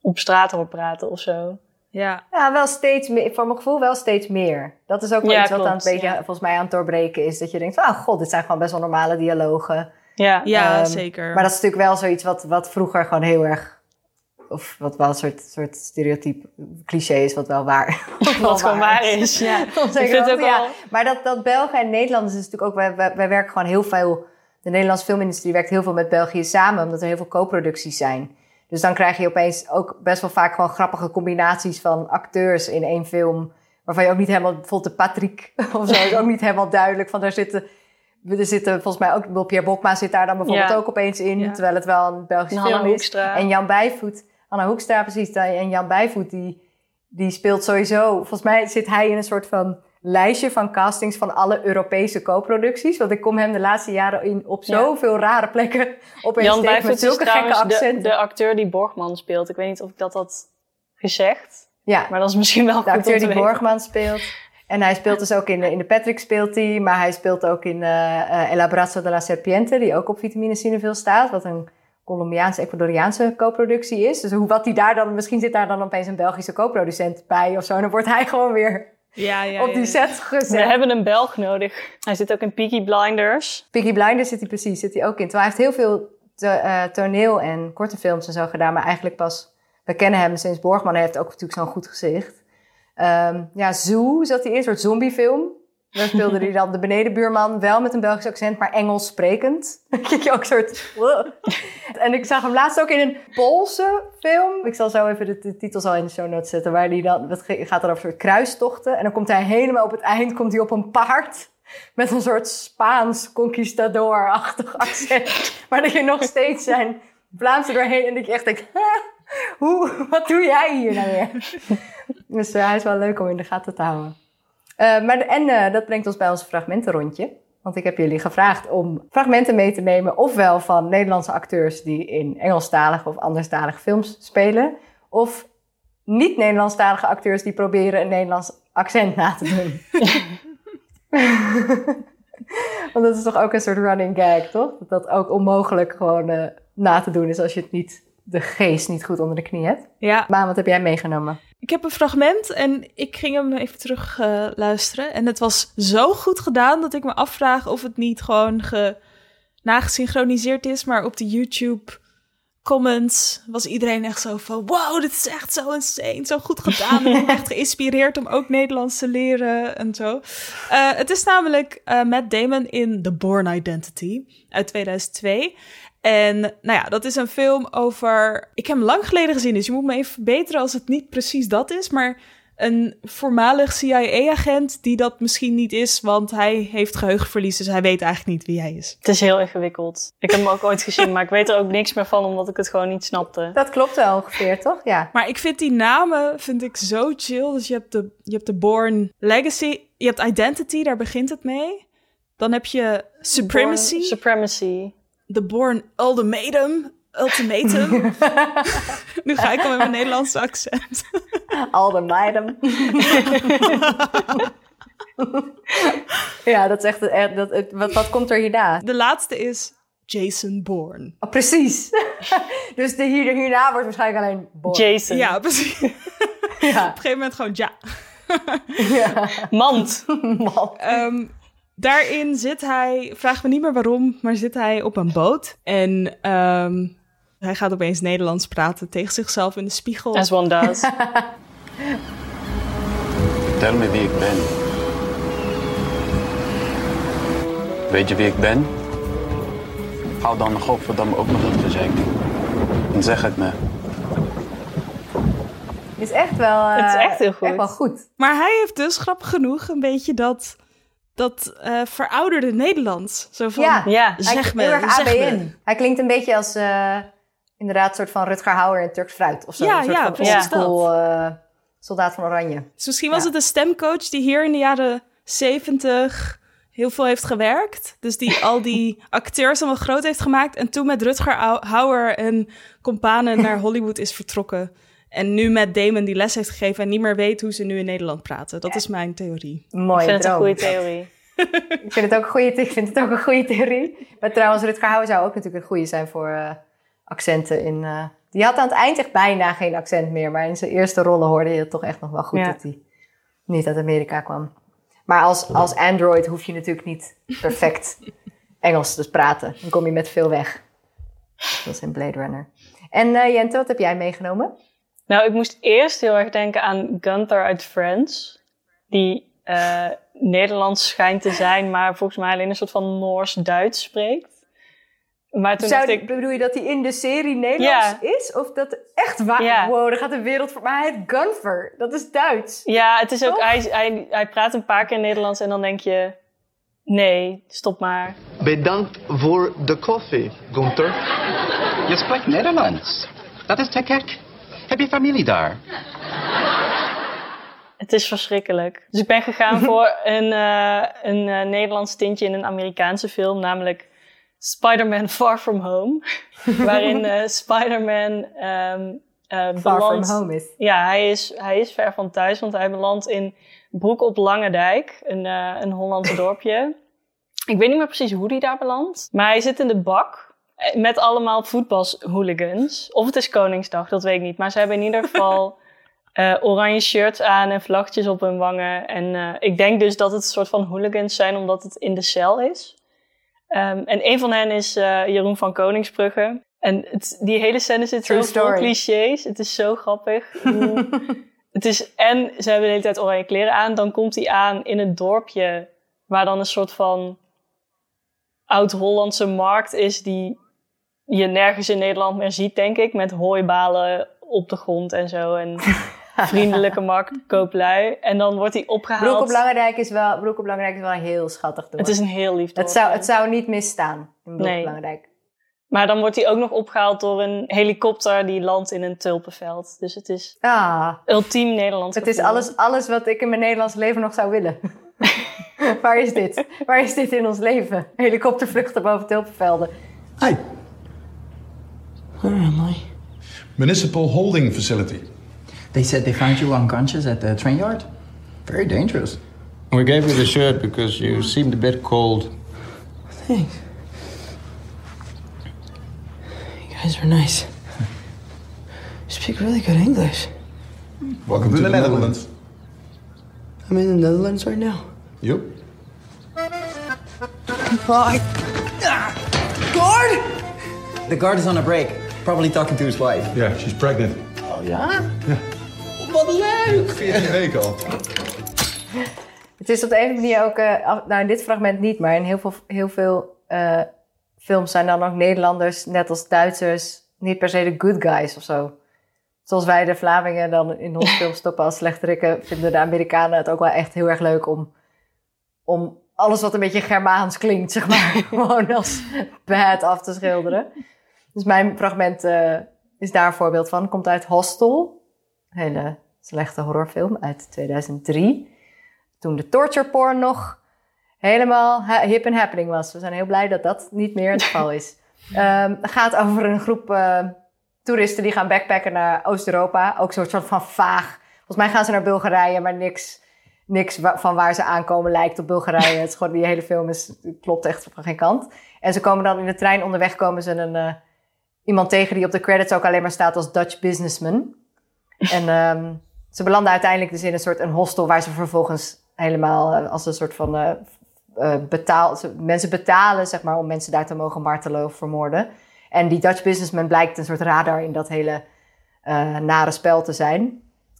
op straat hoor praten of zo. ja. Ja, wel steeds meer. Voor mijn gevoel wel steeds meer. Dat is ook wel Ja, iets wat aan het beetje, ja. volgens mij aan het doorbreken is. Dat je denkt van, oh god, dit zijn gewoon best wel normale dialogen. Ja, Ja, Ehm, zeker. Maar dat is natuurlijk wel zoiets wat, wat vroeger gewoon heel erg... Of wat wel een soort, soort stereotype cliché is, wat wel waar wat gewoon waar is. Ja, Ik vind ook ja. Maar dat, dat België en Nederlanders is natuurlijk ook... Wij, wij, wij werken gewoon heel veel... De Nederlandse filmindustrie werkt heel veel met België samen... omdat er heel veel co-producties zijn. Dus dan krijg je opeens ook best wel vaak gewoon grappige combinaties van acteurs in één film... waarvan je ook niet helemaal... Bijvoorbeeld de Patrick of zo is ook niet helemaal duidelijk van... daar zitten... Er zitten volgens mij ook... Pierre Bokma zit daar dan bijvoorbeeld Ja. ook opeens in... Ja. terwijl het wel een Belgische En film is. Hoekstra. En Jan Bijvoet... Anna Hoekstra, precies. En Jan Bijvoet, die, die speelt sowieso... Volgens mij zit hij in een soort van lijstje van castings van alle Europese co-producties. Want ik kom hem de laatste jaren in op Ja. zoveel rare plekken opeens Jan tegen met Bijvoet is zulke gekke de, accenten. de acteur die Borgman speelt. Ik weet niet of ik dat had gezegd. ja, Maar dat is misschien wel de goed acteur die weten. Borgman speelt. En hij speelt dus ook in, de- in de Patrick speelt hij. Maar hij speelt ook in eh eh, El Abrazo de la Serpiente, die ook op Vitamine Cineville staat. Wat een Colombiaanse, Ecuadoriaanse co-productie is. Dus hoe, wat hij daar dan, misschien zit daar dan opeens een Belgische co-producent bij of zo. En dan wordt hij gewoon weer Ja, ja, op die ja. set We gezet. hebben een Belg nodig. Hij zit ook in Peaky Blinders. Peaky Blinders zit hij precies, zit hij ook in. Terwijl hij heeft heel veel to- eh, toneel en korte films en zo gedaan, maar eigenlijk pas, we kennen hem sinds Borgman, hij heeft ook natuurlijk zo'n goed gezicht. Ehm, ja, Zoo zat hij in, een soort zombiefilm. Daar speelde hij dan de benedenbuurman, wel met een Belgisch accent, maar Engels sprekend. Dan kijk je ook een soort... "Wow." En ik zag hem laatst ook in een Poolse film. Ik zal zo even de, de titels al in de show notes zetten. Waar die dan, het gaat dan over soort kruistochten. En dan komt hij helemaal op het eind komt hij op een paard. Met een soort Spaans conquistador-achtig accent. Maar dat je nog steeds zijn Vlaamse doorheen. En dat je echt denkt, "Huh? hoe, wat doe jij hier nou weer? dus eh, hij is wel leuk om in de gaten te houden. Eh, maar en eh, dat brengt ons bij ons fragmentenrondje. Want ik heb jullie gevraagd om fragmenten mee te nemen, ofwel van Nederlandse acteurs die in Engelstalige of anderstalige films spelen, of niet-Nederlandstalige acteurs die proberen een Nederlands accent na te doen. Want dat is toch ook een soort running gag, toch? Dat dat ook onmogelijk gewoon uh, na te doen is als je het niet, de geest niet goed onder de knie hebt. Ja. Maar wat heb jij meegenomen? Ik heb een fragment en ik ging hem even terug uh, luisteren. En het was zo goed gedaan dat ik me afvraag of het niet gewoon ge, nagesynchroniseerd is, maar op de YouTube comments was iedereen echt zo van... wow, dit is echt zo insane, zo goed gedaan. en echt geïnspireerd om ook Nederlands te leren en zo. Uh, het is namelijk uh, Matt Damon in The Born Identity uit 2002. En nou ja, dat is een film over... Ik heb hem lang geleden gezien, dus je moet me even verbeteren als het niet precies dat is. Maar een voormalig CIA-agent die dat misschien niet is, want hij heeft geheugenverlies, dus hij weet eigenlijk niet wie hij is. Het is heel ingewikkeld. Ik heb hem ook ooit gezien, maar ik weet er ook niks meer van, omdat ik het gewoon niet snapte. Dat klopt wel ongeveer, toch? Ja. Maar ik vind die namen vind ik zo chill. Dus je hebt de, je hebt de Born Legacy, je hebt Identity, daar begint het mee. Dan heb je Supremacy. Born Supremacy. De Born Ultimatum. Ultimatum. nu ga ik al met mijn Nederlandse accent. Ultimatum. ja, dat is echt... echt dat, wat, wat komt er hierna? De laatste is Jason Bourne. Oh, precies. dus de hier, hierna wordt waarschijnlijk alleen Bourne. Jason. Ja, precies. ja. Op een gegeven moment gewoon ja. ja. Mand. Mand. Um, daarin zit hij, vraag me niet meer waarom, maar zit hij op een boot. En um, hij gaat opeens Nederlands praten tegen zichzelf in de spiegel. As one does. Vertel me wie ik ben. Weet je wie ik ben? Hou dan nog op voordat me ook nog een verzekering. En zeg het me. Is echt wel, uh, het is echt heel goed. Echt wel goed. Maar hij heeft dus grappig genoeg een beetje dat, dat uh, verouderde Nederlands. Zo van, ja, ja. zeg me, heel zeg ABN. me. Hij klinkt een beetje als uh, inderdaad een soort van Rutger Hauer in Turks Fruit. Of zo. Ja, een soort ja, van precies oldschool, uh, soldaat van Oranje. Dus misschien was ja. het een stemcoach die hier in de jaren zeventig heel veel heeft gewerkt. Dus die al die acteurs allemaal groot heeft gemaakt. En toen met Rutger Hauer en companen naar Hollywood is vertrokken. En nu met Damon die les heeft gegeven en niet meer weet hoe ze nu in Nederland praten. Dat is mijn theorie. Mooi. Ik vind het een goede theorie. ik, vind het ook een goede, ik vind het ook een goede theorie. Maar trouwens, Rutger Hauer zou ook natuurlijk een goede zijn voor uh, accenten in... Uh, die had aan het eind echt bijna geen accent meer. Maar in zijn eerste rollen hoorde je het toch echt nog wel goed ja. dat hij niet uit Amerika kwam. Maar als, als Android hoef je natuurlijk niet perfect Engels te praten. Dan kom je met veel weg. Dat is in Blade Runner. En uh, Jente, wat heb jij meegenomen? Nou, ik moest eerst heel erg denken aan Gunther uit Friends. Die uh, Nederlands schijnt te zijn, maar volgens mij alleen een soort van Noors-Duits spreekt. Maar toen Zou, ik... Bedoel je dat hij in de serie Nederlands ja. is? Of dat echt waar? Ja. Wow, dan gaat de wereld voor... Maar hij heet Gunther. Dat is Duits. Ja, het is ook... Hij, hij, hij praat een paar keer Nederlands en dan denk je... Nee, stop maar. Bedankt voor de koffie, Gunther. Je spreekt Nederlands. Dat is te gek. Heb je familie daar? Het is verschrikkelijk. Dus ik ben gegaan voor een, uh, een uh, Nederlands tintje in een Amerikaanse film, namelijk Spider-Man Far From Home. waarin uh, Spider-Man um, Far belandt... From Home is. Ja, hij is, hij is ver van thuis, want hij belandt in Broek op Langendijk, een, een Hollandse dorpje. Ik weet niet meer precies hoe hij daar belandt, maar hij zit in de bak met allemaal voetbalhooligans. Of het is Koningsdag, dat weet ik niet. Maar ze hebben in ieder geval uh, oranje shirts aan en vlaggetjes op hun wangen. En uh, ik denk dus dat het een soort van hooligans zijn, omdat het in de cel is. Um, en een van hen is uh, Jeroen van Koningsbrugge. En het, die hele scène zit True zo vol clichés. Het is zo grappig. het is, en ze hebben de hele tijd oranje kleren aan. Dan komt hij aan in het dorpje waar dan een soort van oud-Hollandse markt is die je nergens in Nederland meer ziet, denk ik. Met hooibalen op de grond en zo. En vriendelijke marktkooplui. En dan wordt hij opgehaald. Broek op is wel, Broek op is wel heel schattig dorp. Het is een heel lief dorp. Het zou, het zou niet misstaan in Broek Nee. op. Maar dan wordt hij ook nog opgehaald door een helikopter die landt in een tulpenveld. Dus het is Ah, ultiem Nederlands het is alles, alles wat ik in mijn Nederlands leven nog zou willen. Waar is dit? Waar is dit in ons leven? Helikoptervluchten boven tulpenvelden. Hi. Where am I? Municipal holding facility. They said they found you unconscious at the train yard. Very dangerous. We gave you the shirt because you seemed a bit cold. Thanks. You guys are nice. You speak really good English. Welcome to the Netherlands. I'm in the Netherlands right now. Yep. Bye. Guard! The guard is on a break. Probably talking to his wife. Yeah, she's pregnant. Oh ja? Ja. Wat leuk! 14 weken al. Het is op de een of andere manier ook, eh, af- nou in dit fragment niet, maar in heel veel, heel veel eh, films zijn dan ook Nederlanders, net als Duitsers, niet per se de good guys of zo. Zoals wij de Vlamingen dan in onze film stoppen als slechterikken, vinden de Amerikanen het ook wel echt heel erg leuk om, om alles wat een beetje Germaans klinkt, zeg maar, gewoon als bad af te schilderen. Dus mijn fragment eh, is daar een voorbeeld van. Komt uit Hostel, een hele slechte horrorfilm uit 2003 toen de torture porn nog helemaal hip en happening was. We zijn heel blij dat dat niet meer het geval is. Ehm, het gaat over een groep eh, toeristen die gaan backpacken naar Oost-Europa. Ook een soort van vaag. Volgens mij gaan ze naar Bulgarije, maar niks, niks wa- van waar ze aankomen lijkt op Bulgarije. Het is gewoon, die hele film is, klopt echt van geen kant. En ze komen dan in de trein onderweg komen ze een, eh, iemand tegen die op de credits ook alleen maar staat als Dutch businessman. En ehm, ze belanden uiteindelijk dus in een soort een hostel waar ze vervolgens helemaal eh, als een soort van ze- mensen betalen zeg maar om mensen daar te mogen martelen of vermoorden. En die Dutch businessman blijkt een soort radar in dat hele nare spel te zijn.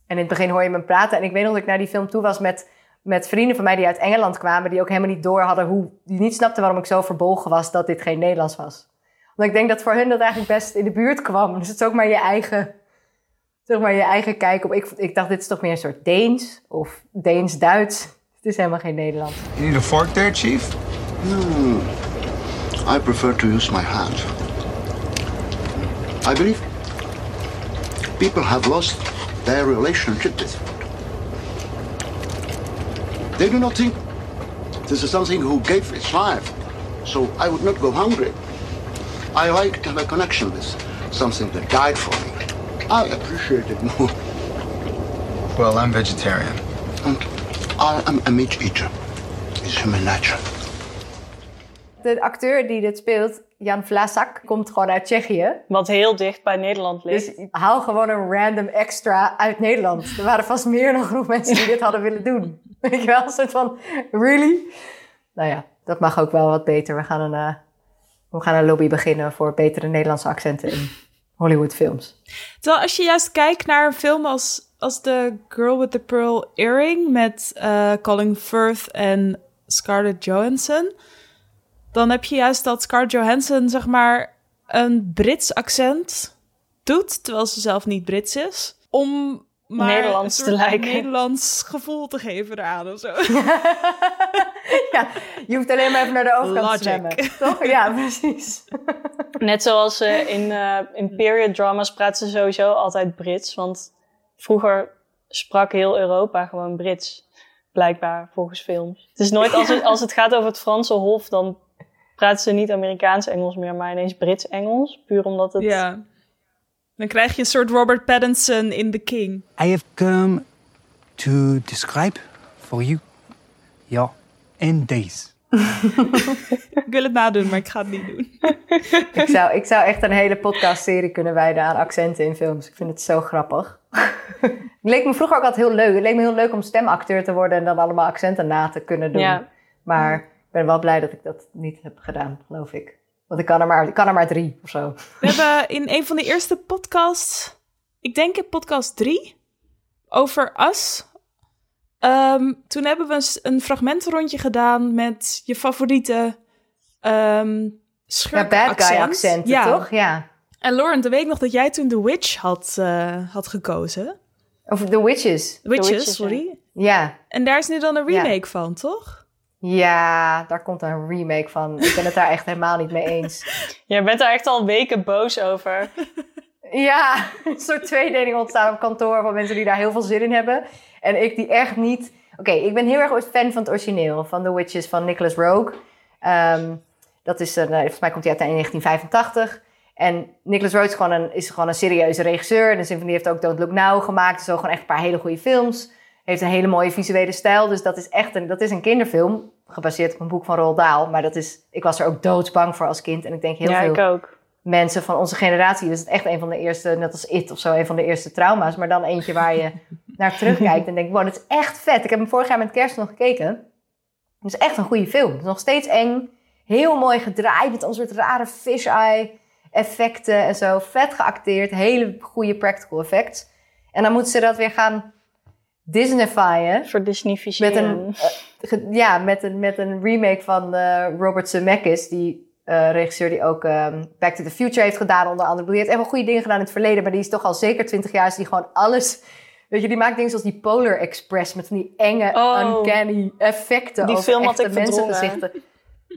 En in het begin hoor je me praten. En ik weet nog dat ik naar die film toe was met, met vrienden van mij die uit Engeland kwamen, die ook helemaal niet door hadden hoe, die niet snapten waarom ik zo verbolgen was dat dit geen Nederlands was. Want ik denk dat voor hun dat eigenlijk best in de buurt kwam. Dus het is ook maar je eigen zeg maar je eigen kijk op. Ik, ik dacht, dit is toch meer een soort Deens of Deens-Duits. Het is helemaal geen Nederlands. You need a fork there, Chief? No. I prefer to use my hand. I believe people have lost their relationship with. They do not think this is something who gave its life, so I would not go hungry. I like to have a connection with something that died for me. I appreciate it more. Well, I'm vegetarian. And I am a meat eater. It's human nature. De acteur die dit speelt, Jan Vlasak, komt gewoon uit Tsjechië. Wat heel dicht bij Nederland ligt. Dus haal gewoon een random extra uit Nederland. Er waren vast meer dan genoeg mensen die dit hadden willen doen. Weet je wel, een soort van, really? Nou ja, dat mag ook wel wat beter. We gaan een, eh, we gaan een lobby beginnen voor betere Nederlandse accenten in Hollywoodfilms. Terwijl als je juist kijkt naar een film als, als The Girl with the Pearl Earring met eh, Colin Firth en Scarlett Johansson, dan heb je juist dat Scarlett Johansson zeg maar een Brits accent doet, terwijl ze zelf niet Brits is, om maar Nederlands een te lijken. Nederlands gevoel te geven eraan of zo. Je hoeft alleen maar even naar de overkant Logic. te zwemmen. Toch? Ja, precies. Net zoals eh, in, eh, in period dramas praten ze sowieso altijd Brits. Want vroeger sprak heel Europa gewoon Brits. Blijkbaar, volgens films. Het is nooit, als het, als het gaat over het Franse Hof, dan praten ze niet Amerikaans-Engels meer, maar ineens Brits-Engels. Puur omdat het... Ja. Dan krijg je een soort Robert Pattinson in The King. I have come to describe for you your end days. Ik wil het nadoen, maar ik ga het niet doen. Ik zou, ik zou echt een hele podcastserie kunnen wijden aan accenten in films. Ik vind het zo grappig. het leek me vroeger ook altijd heel leuk. Het leek me heel leuk om stemacteur te worden en dan allemaal accenten na te kunnen doen. Ja. Maar ik ben wel blij dat ik dat niet heb gedaan, geloof ik. Want ik kan er maar, ik kan er maar drie of zo. We hebben in een van de eerste podcasts, ik denk in podcast drie, over Us. Ehm, toen hebben we een fragmentenrondje gedaan met je favoriete ehm Ja, schurkenaccent. bad guy accenten, Ja. toch? Ja. En Lauren, de week nog dat jij toen The Witch had, eh, had gekozen. Of The Witches. The Witches, The Witches, sorry. Ja. En daar is nu dan een Ja. remake van, toch? Ja, daar komt een remake van. Ik ben het daar echt helemaal niet mee eens. Jij bent daar echt al weken boos over. Ja, een soort tweedeling ontstaan op kantoor van mensen die daar heel veel zin in hebben. En ik die echt niet... Oké, ik ben heel erg fan van het origineel. Van The Witches van Nicholas Rogue. Ehm, dat is een, eh, volgens mij komt hij uit in 1985. En Nicholas Rogue is gewoon een, is gewoon een serieuze regisseur. En die heeft ook Don't Look Now gemaakt. Dus ook gewoon echt een paar hele goede films. Heeft een hele mooie visuele stijl. Dus dat is echt een, dat is een kinderfilm. Gebaseerd op een boek van Roald Dahl. Maar dat is, ik was er ook doodsbang voor als kind. En ik denk heel ja, veel ik ook. mensen van onze generatie. Dus het is echt een van de eerste, net als It of zo, een van de eerste trauma's. Maar dan eentje waar je naar terugkijkt en denkt, wow, dat is echt vet. Ik heb hem vorig jaar met kerst nog gekeken. Het is echt een goede film. Het is nog steeds eng. Heel mooi gedraaid met een soort rare fish-eye effecten en zo. Vet geacteerd. Hele goede practical effects. En dan moeten ze dat weer gaan Disneyfyen. Voor Disney Met een, eh, ja, met een, met een remake van eh, Robert Zemeckis. Die eh, regisseur die ook ehm, Back to the Future heeft gedaan onder andere. Die heeft echt wel goede dingen gedaan in het verleden. Maar die is toch al zeker 20 jaar. Is die gewoon alles... Weet je, die maakt dingen zoals die Polar Express. Met van die enge, Oh. uncanny effecten. Die over film had echte ik verdrongen. mensengezichten.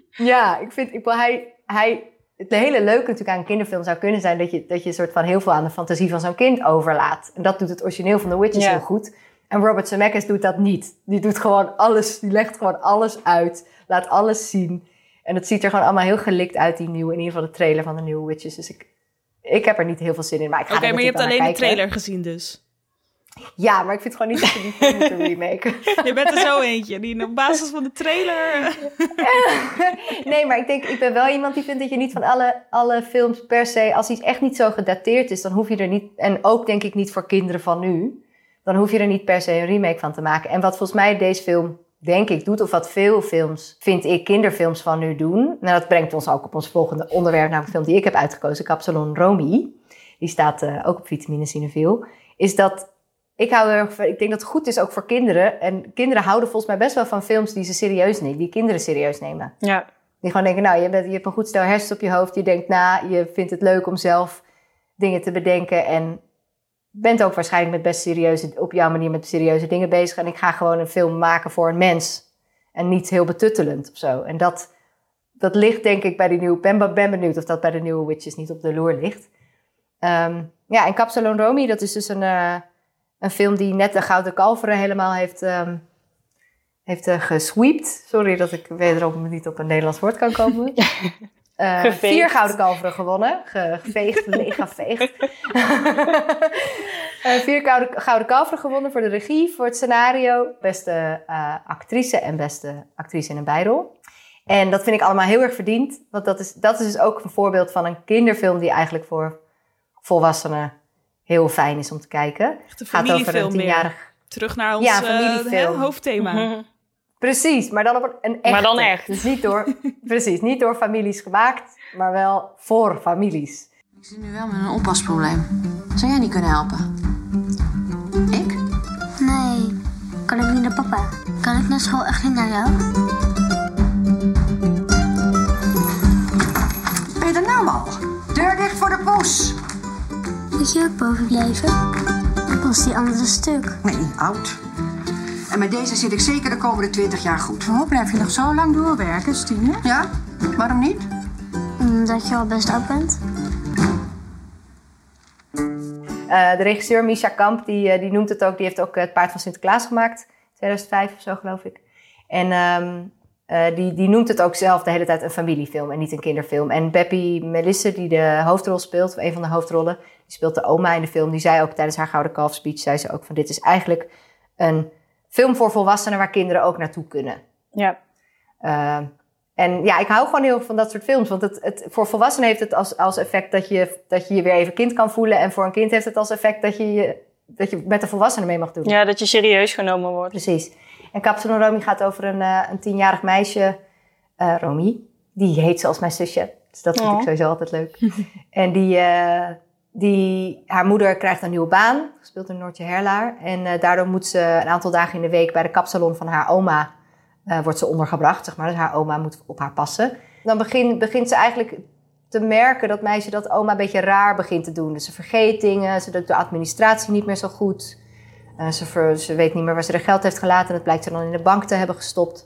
Ja, ik vind... Ik, hij, hij, het hele leuke natuurlijk aan een kinderfilm zou kunnen zijn... dat je, dat je soort van heel veel aan de fantasie van zo'n kind overlaat. En dat doet het origineel van The Witches heel goed. En Robert Zemeckis doet dat niet. Die doet gewoon alles, die legt gewoon alles uit. Laat alles zien. En het ziet er gewoon allemaal heel gelikt uit, die nieuwe, in ieder geval de trailer van de nieuwe Witches. Dus ik, ik heb er niet heel veel zin in. Maar ik ga Oké, maar je hebt alleen de trailer gezien dus. Ja, maar ik vind gewoon niet dat je die film moeten remaken. Je bent er zo eentje die op basis van de trailer... nee, maar ik denk, ik ben wel iemand die vindt dat je niet van alle, alle films per se, als iets echt niet zo gedateerd is, dan hoef je er niet, en ook denk ik niet voor kinderen van nu, dan hoef je er niet per se een remake van te maken. En wat volgens mij deze film, denk ik, doet, of wat veel films, vind ik, kinderfilms van nu doen, nou dat brengt ons ook op ons volgende onderwerp, namelijk de film die ik heb uitgekozen, Capsalon Romy. Die staat eh, ook op Vitamine Cineville. Is dat ik hou er, erg van- ik denk dat het goed is ook voor kinderen. En kinderen houden volgens mij best wel van films die ze serieus nemen, die kinderen serieus nemen. Ja. Die gewoon denken, nou, je, bent, je hebt een goed stel hersens op je hoofd. Je denkt na, je vindt het leuk om zelf dingen te bedenken. En bent ook waarschijnlijk met best serieuze, op jouw manier met serieuze dingen bezig. En ik ga gewoon een film maken voor een mens. En niet heel betuttelend of zo. En dat, dat ligt denk ik bij die nieuwe... Ben, ben benieuwd of dat bij de nieuwe Witches niet op de loer ligt. Ehm, ja, en Capsalon Romy, dat is dus een, eh, een film die net de Gouden Kalveren helemaal heeft... ehm heeft eh, gesweept. Sorry dat ik wederom niet op een Nederlands woord kan komen. Eh, vier gouden kalveren gewonnen. Ge- Geveegd, leeggeveegd. Eh, vier gouden, gouden kalveren gewonnen voor de regie, voor het scenario. Beste eh, actrice en beste actrice in een bijrol. En dat vind ik allemaal heel erg verdiend. Want dat is, dat is dus ook een voorbeeld van een kinderfilm die eigenlijk voor volwassenen heel fijn is om te kijken. Echt een Gaat over een tienjarig. Terug naar ons Ja, eh, hoofdthema. Precies, maar dan op een, een echte. Maar dan echt. Dus niet door, precies, niet door families gemaakt, maar wel voor families. Ik zit nu wel met een oppasprobleem. Zou jij niet kunnen helpen? Ik? Nee, kan ik niet naar papa? Kan ik naar school echt niet naar jou? Ben je er nou al? Deur dicht voor de poes. Moet je ook boven blijven? Was die andere stuk? Nee, oud. En met deze zit ik zeker de komende 20 jaar goed. Hoe blijf je nog zo lang doorwerken, Stine? Ja? Waarom niet? Omdat je al best oud bent. Eh, de regisseur Misha Kamp, die, eh, die noemt het ook, die heeft ook eh, het Paard van Sinterklaas gemaakt. 2005 of zo, geloof ik. En ehm, eh, die, die noemt het ook zelf de hele tijd een familiefilm en niet een kinderfilm. En Beppie Melisse, die de hoofdrol speelt, of een van de hoofdrollen, die speelt de oma in de film. Die zei ook tijdens haar Gouden Kalf speech, zei ze ook van dit is eigenlijk een film voor volwassenen waar kinderen ook naartoe kunnen. Ja. Uh, en ja, ik hou gewoon heel van dat soort films. Want het, het, voor volwassenen heeft het als, als effect dat je, dat je je weer even kind kan voelen. En voor een kind heeft het als effect dat je, je, dat je met de volwassenen mee mag doen. Ja, dat je serieus genomen wordt. Precies. En Captain Romy gaat over een, uh, een tienjarig meisje, uh, Romy. Die heet zoals mijn zusje. Dus dat vind Oh. ik sowieso altijd leuk. en die, uh, die, haar moeder krijgt een nieuwe baan. Speelt in Noortje Herlaar. En daardoor moet ze een aantal dagen in de week bij de kapsalon van haar oma uh, wordt ze ondergebracht, zeg maar. Dus haar oma moet op haar passen. Dan begin, begint ze eigenlijk te merken dat meisje dat oma een beetje raar begint te doen. Dus ze vergeet dingen, ze doet de administratie niet meer zo goed. Uh, ze, ze, weet niet meer waar ze haar geld heeft gelaten. En dat blijkt ze dan in de bank te hebben gestopt.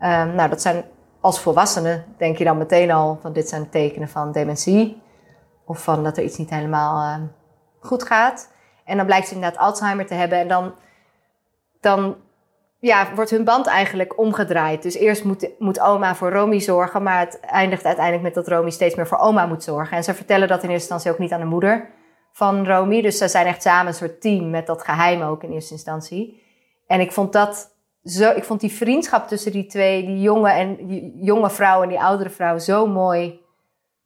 Um, nou, dat zijn als volwassene, denk je dan meteen al van dit zijn tekenen van dementie. Of van dat er iets niet helemaal uh, goed gaat. En dan blijkt ze inderdaad Alzheimer te hebben. En dan, dan ja, wordt hun band eigenlijk omgedraaid. Dus eerst moet, moet oma voor Romy zorgen, maar het eindigt uiteindelijk met dat Romy steeds meer voor oma moet zorgen. En ze vertellen dat in eerste instantie ook niet aan de moeder van Romy. Dus ze zijn echt samen een soort team met dat geheim ook in eerste instantie. En ik vond dat zo, ik vond die vriendschap tussen die twee, die jonge, en, die jonge vrouw en die oudere vrouw, zo mooi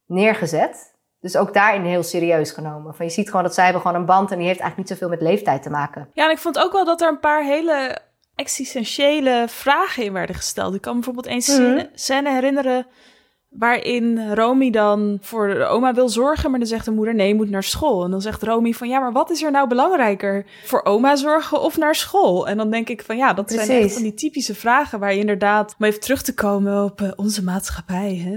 neergezet. Dus ook daarin heel serieus genomen. Van je ziet gewoon dat zij hebben gewoon een band en die heeft eigenlijk niet zoveel met leeftijd te maken. Ja, en ik vond ook wel dat er een paar hele existentiële vragen in werden gesteld. Ik kan me bijvoorbeeld één scène, scène herinneren waarin Romy dan voor de oma wil zorgen, maar dan zegt de moeder nee, je moet naar school. En dan zegt Romy van ja, maar wat is er nou belangrijker? Voor oma zorgen of naar school? En dan denk ik van ja, dat zijn echt van die typische vragen waar je inderdaad, om even terug te komen op eh, onze maatschappij, hè?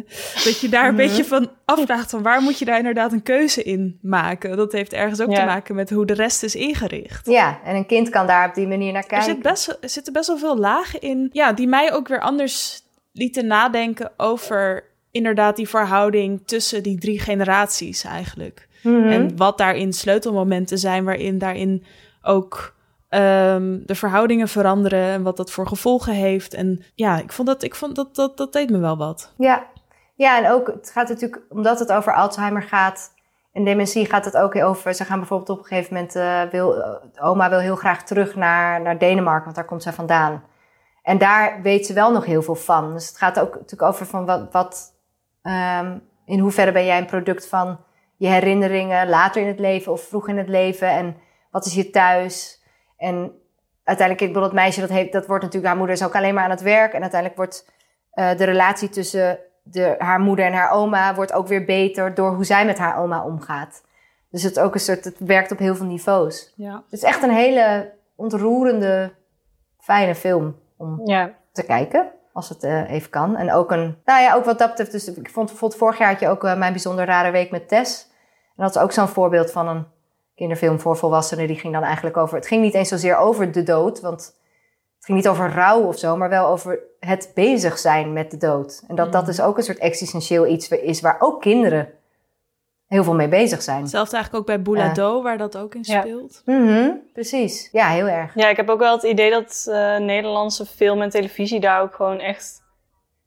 dat je daar een Mhm. beetje van afvraagt van waar moet je daar inderdaad een keuze in maken? Dat heeft ergens ook Ja. te maken met hoe de rest is ingericht. Ja, en een kind kan daar op die manier naar Er, kijken. zit best, er zitten best wel veel lagen in, ja, die mij ook weer anders lieten nadenken over inderdaad die verhouding tussen die drie generaties eigenlijk. Mhm. En wat daarin sleutelmomenten zijn waarin daarin ook ehm, de verhoudingen veranderen en wat dat voor gevolgen heeft. En ja, ik vond dat, ik vond dat, dat, dat deed me wel wat. Ja. ja, en ook, het gaat natuurlijk, omdat het over Alzheimer gaat en dementie, gaat het ook over, ze gaan bijvoorbeeld op een gegeven moment, eh, wil, eh, oma wil heel graag terug naar, naar Denemarken, want daar komt zij vandaan. En daar weet ze wel nog heel veel van. Dus het gaat ook natuurlijk over van wat, wat ehm, in hoeverre ben jij een product van je herinneringen later in het leven of vroeg in het leven en wat is je thuis? En uiteindelijk, ik bedoel, dat meisje, dat, heeft, dat wordt natuurlijk, haar moeder is ook alleen maar aan het werk. En uiteindelijk wordt eh, de relatie tussen de, haar moeder en haar oma wordt ook weer beter door hoe zij met haar oma omgaat. Dus het, ook een soort, het werkt op heel veel niveaus. Ja. Het is echt een hele ontroerende, fijne film om te kijken. Als het eh, even kan. En ook een, nou ja, ook wat dat betreft. Dus ik vond bijvoorbeeld vorig jaar had je ook eh, mijn bijzonder rare week met Tess. En dat is ook zo'n voorbeeld van een kinderfilm voor volwassenen. Die ging dan eigenlijk over, het ging niet eens zozeer over de dood. Want het ging niet over rouw of zo, maar wel over het bezig zijn met de dood. En dat dat dus ook een soort existentieel iets is waar ook kinderen heel veel mee bezig zijn. Hetzelfde eigenlijk ook bij Boulado, waar dat ook in Ja. speelt. Mhm, precies. Ja, heel erg. Ja, ik heb ook wel het idee dat eh, Nederlandse film en televisie daar ook gewoon echt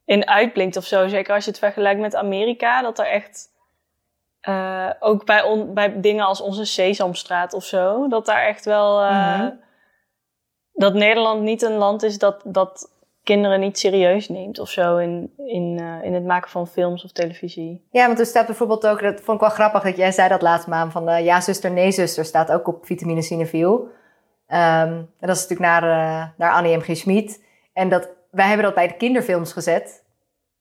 in uitblinkt of zo. Zeker als je het vergelijkt met Amerika, dat er echt eh, ook bij, on- bij dingen als onze Sesamstraat of zo, dat daar echt wel eh, Mhm. dat Nederland niet een land is dat, dat kinderen niet serieus neemt of zo in, in, eh, in het maken van films of televisie. Ja, want er staat bijvoorbeeld ook, dat vond ik wel grappig dat jij zei dat laatst maan van eh, ja zuster, nee zuster staat ook op vitamine Cineviel. Ehm, en dat is natuurlijk naar, eh, naar Annie M. G. Schmid. En dat, wij hebben dat bij de kinderfilms gezet,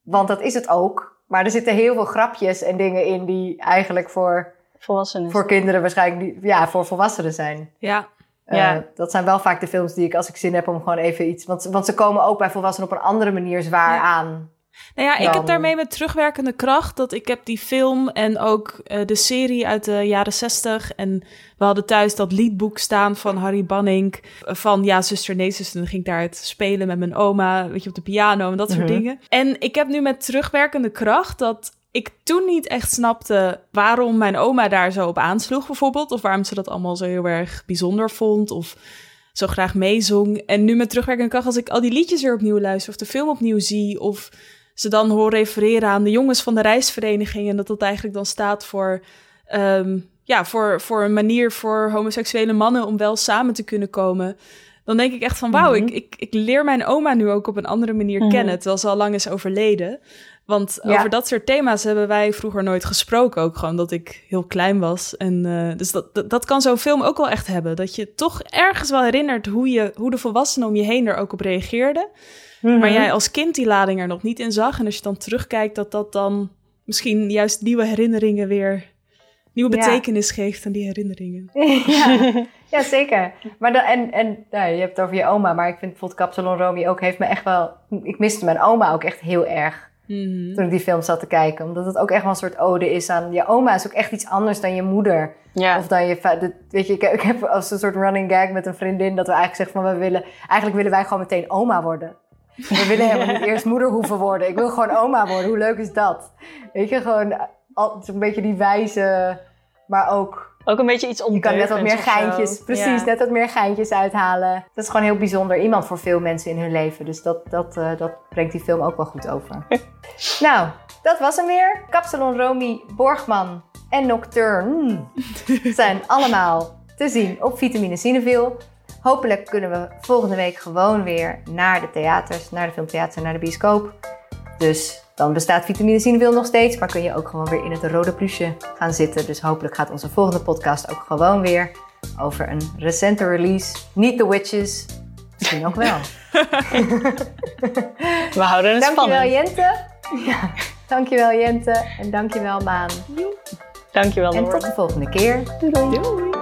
want dat is het ook. Maar er zitten heel veel grapjes en dingen in die eigenlijk voor, Volwassenen. voor kinderen waarschijnlijk ja, voor volwassenen zijn. Ja. Eh, Ja. Dat zijn wel vaak de films die ik, als ik zin heb om gewoon even iets... Want, want ze komen ook bij volwassenen op een andere manier zwaar aan. Nou ja, ik heb daarmee met terugwerkende kracht dat ik heb die film en ook eh, de serie uit de jaren zestig en we hadden thuis dat liedboek staan van Harry Banning eh, van ja zuster nee zuster en dan ging ik daar het spelen met mijn oma weet je op de piano en dat soort Mhm. dingen en ik heb nu met terugwerkende kracht dat ik toen niet echt snapte waarom mijn oma daar zo op aansloeg bijvoorbeeld of waarom ze dat allemaal zo heel erg bijzonder vond of zo graag meezong. En nu met terugwerkende kracht, als ik al die liedjes weer opnieuw luister... of de film opnieuw zie... of ze dan hoor refereren aan de jongens van de reisvereniging... en dat dat eigenlijk dan staat voor... ehm, ja, voor, voor een manier voor homoseksuele mannen... om wel samen te kunnen komen... dan denk ik echt van... wauw, Mhm. ik, ik, ik leer mijn oma nu ook op een andere manier Mhm. kennen... terwijl ze al lang is overleden... Want Ja. over dat soort thema's hebben wij vroeger nooit gesproken. Ook gewoon dat ik heel klein was. En eh, dus dat, dat, dat kan zo'n film ook wel echt hebben. Dat je toch ergens wel herinnert hoe, je, hoe de volwassenen om je heen er ook op reageerden. Mhm. Maar jij als kind die lading er nog niet in zag. En als je dan terugkijkt, dat dat dan misschien juist nieuwe herinneringen weer. nieuwe Ja. betekenis geeft aan die herinneringen. ja, ja, zeker. Maar dan, en, en nou, je hebt het over je oma, maar ik vind bijvoorbeeld Capsalon Romy ook heeft me echt wel... Ik miste mijn oma ook echt heel erg Mhm. toen ik die film zat te kijken. Omdat het ook echt wel een soort ode is aan... Je oma is ook echt iets anders dan je moeder. Ja. Of dan je... de- weet je, ik, ik heb als een soort running gag met een vriendin... dat we eigenlijk zeggen van we willen... Eigenlijk willen wij gewoon meteen oma worden. We willen helemaal niet eerst moeder hoeven worden. Ik wil gewoon oma worden. Hoe leuk is dat? Weet je, gewoon al- zo'n beetje die wijze... Maar ook Ook een beetje iets Je kan net wat meer geintjes, precies, Ja. net wat meer geintjes uithalen. Dat is gewoon heel bijzonder iemand voor veel mensen in hun leven. Dus dat, dat, eh, dat brengt die film ook wel goed over. nou, dat was hem weer. Kapsalon Romy, Borgman en Nocturne zijn allemaal te zien op Vitamine Cineville. Hopelijk kunnen we volgende week gewoon weer naar de theaters, naar de filmtheaters en naar de bioscoop. Dus dan bestaat Vitamine Cineville nog steeds, maar kun je ook gewoon weer in het rode plusje gaan zitten. Dus hopelijk gaat onze volgende podcast ook gewoon weer over een recente release. Niet The Witches, misschien ook wel. We houden het Dankjewel spannend. Jente. Ja, dankjewel Jente en dankjewel Maan. Dankjewel En Noor. tot de volgende keer. Doei.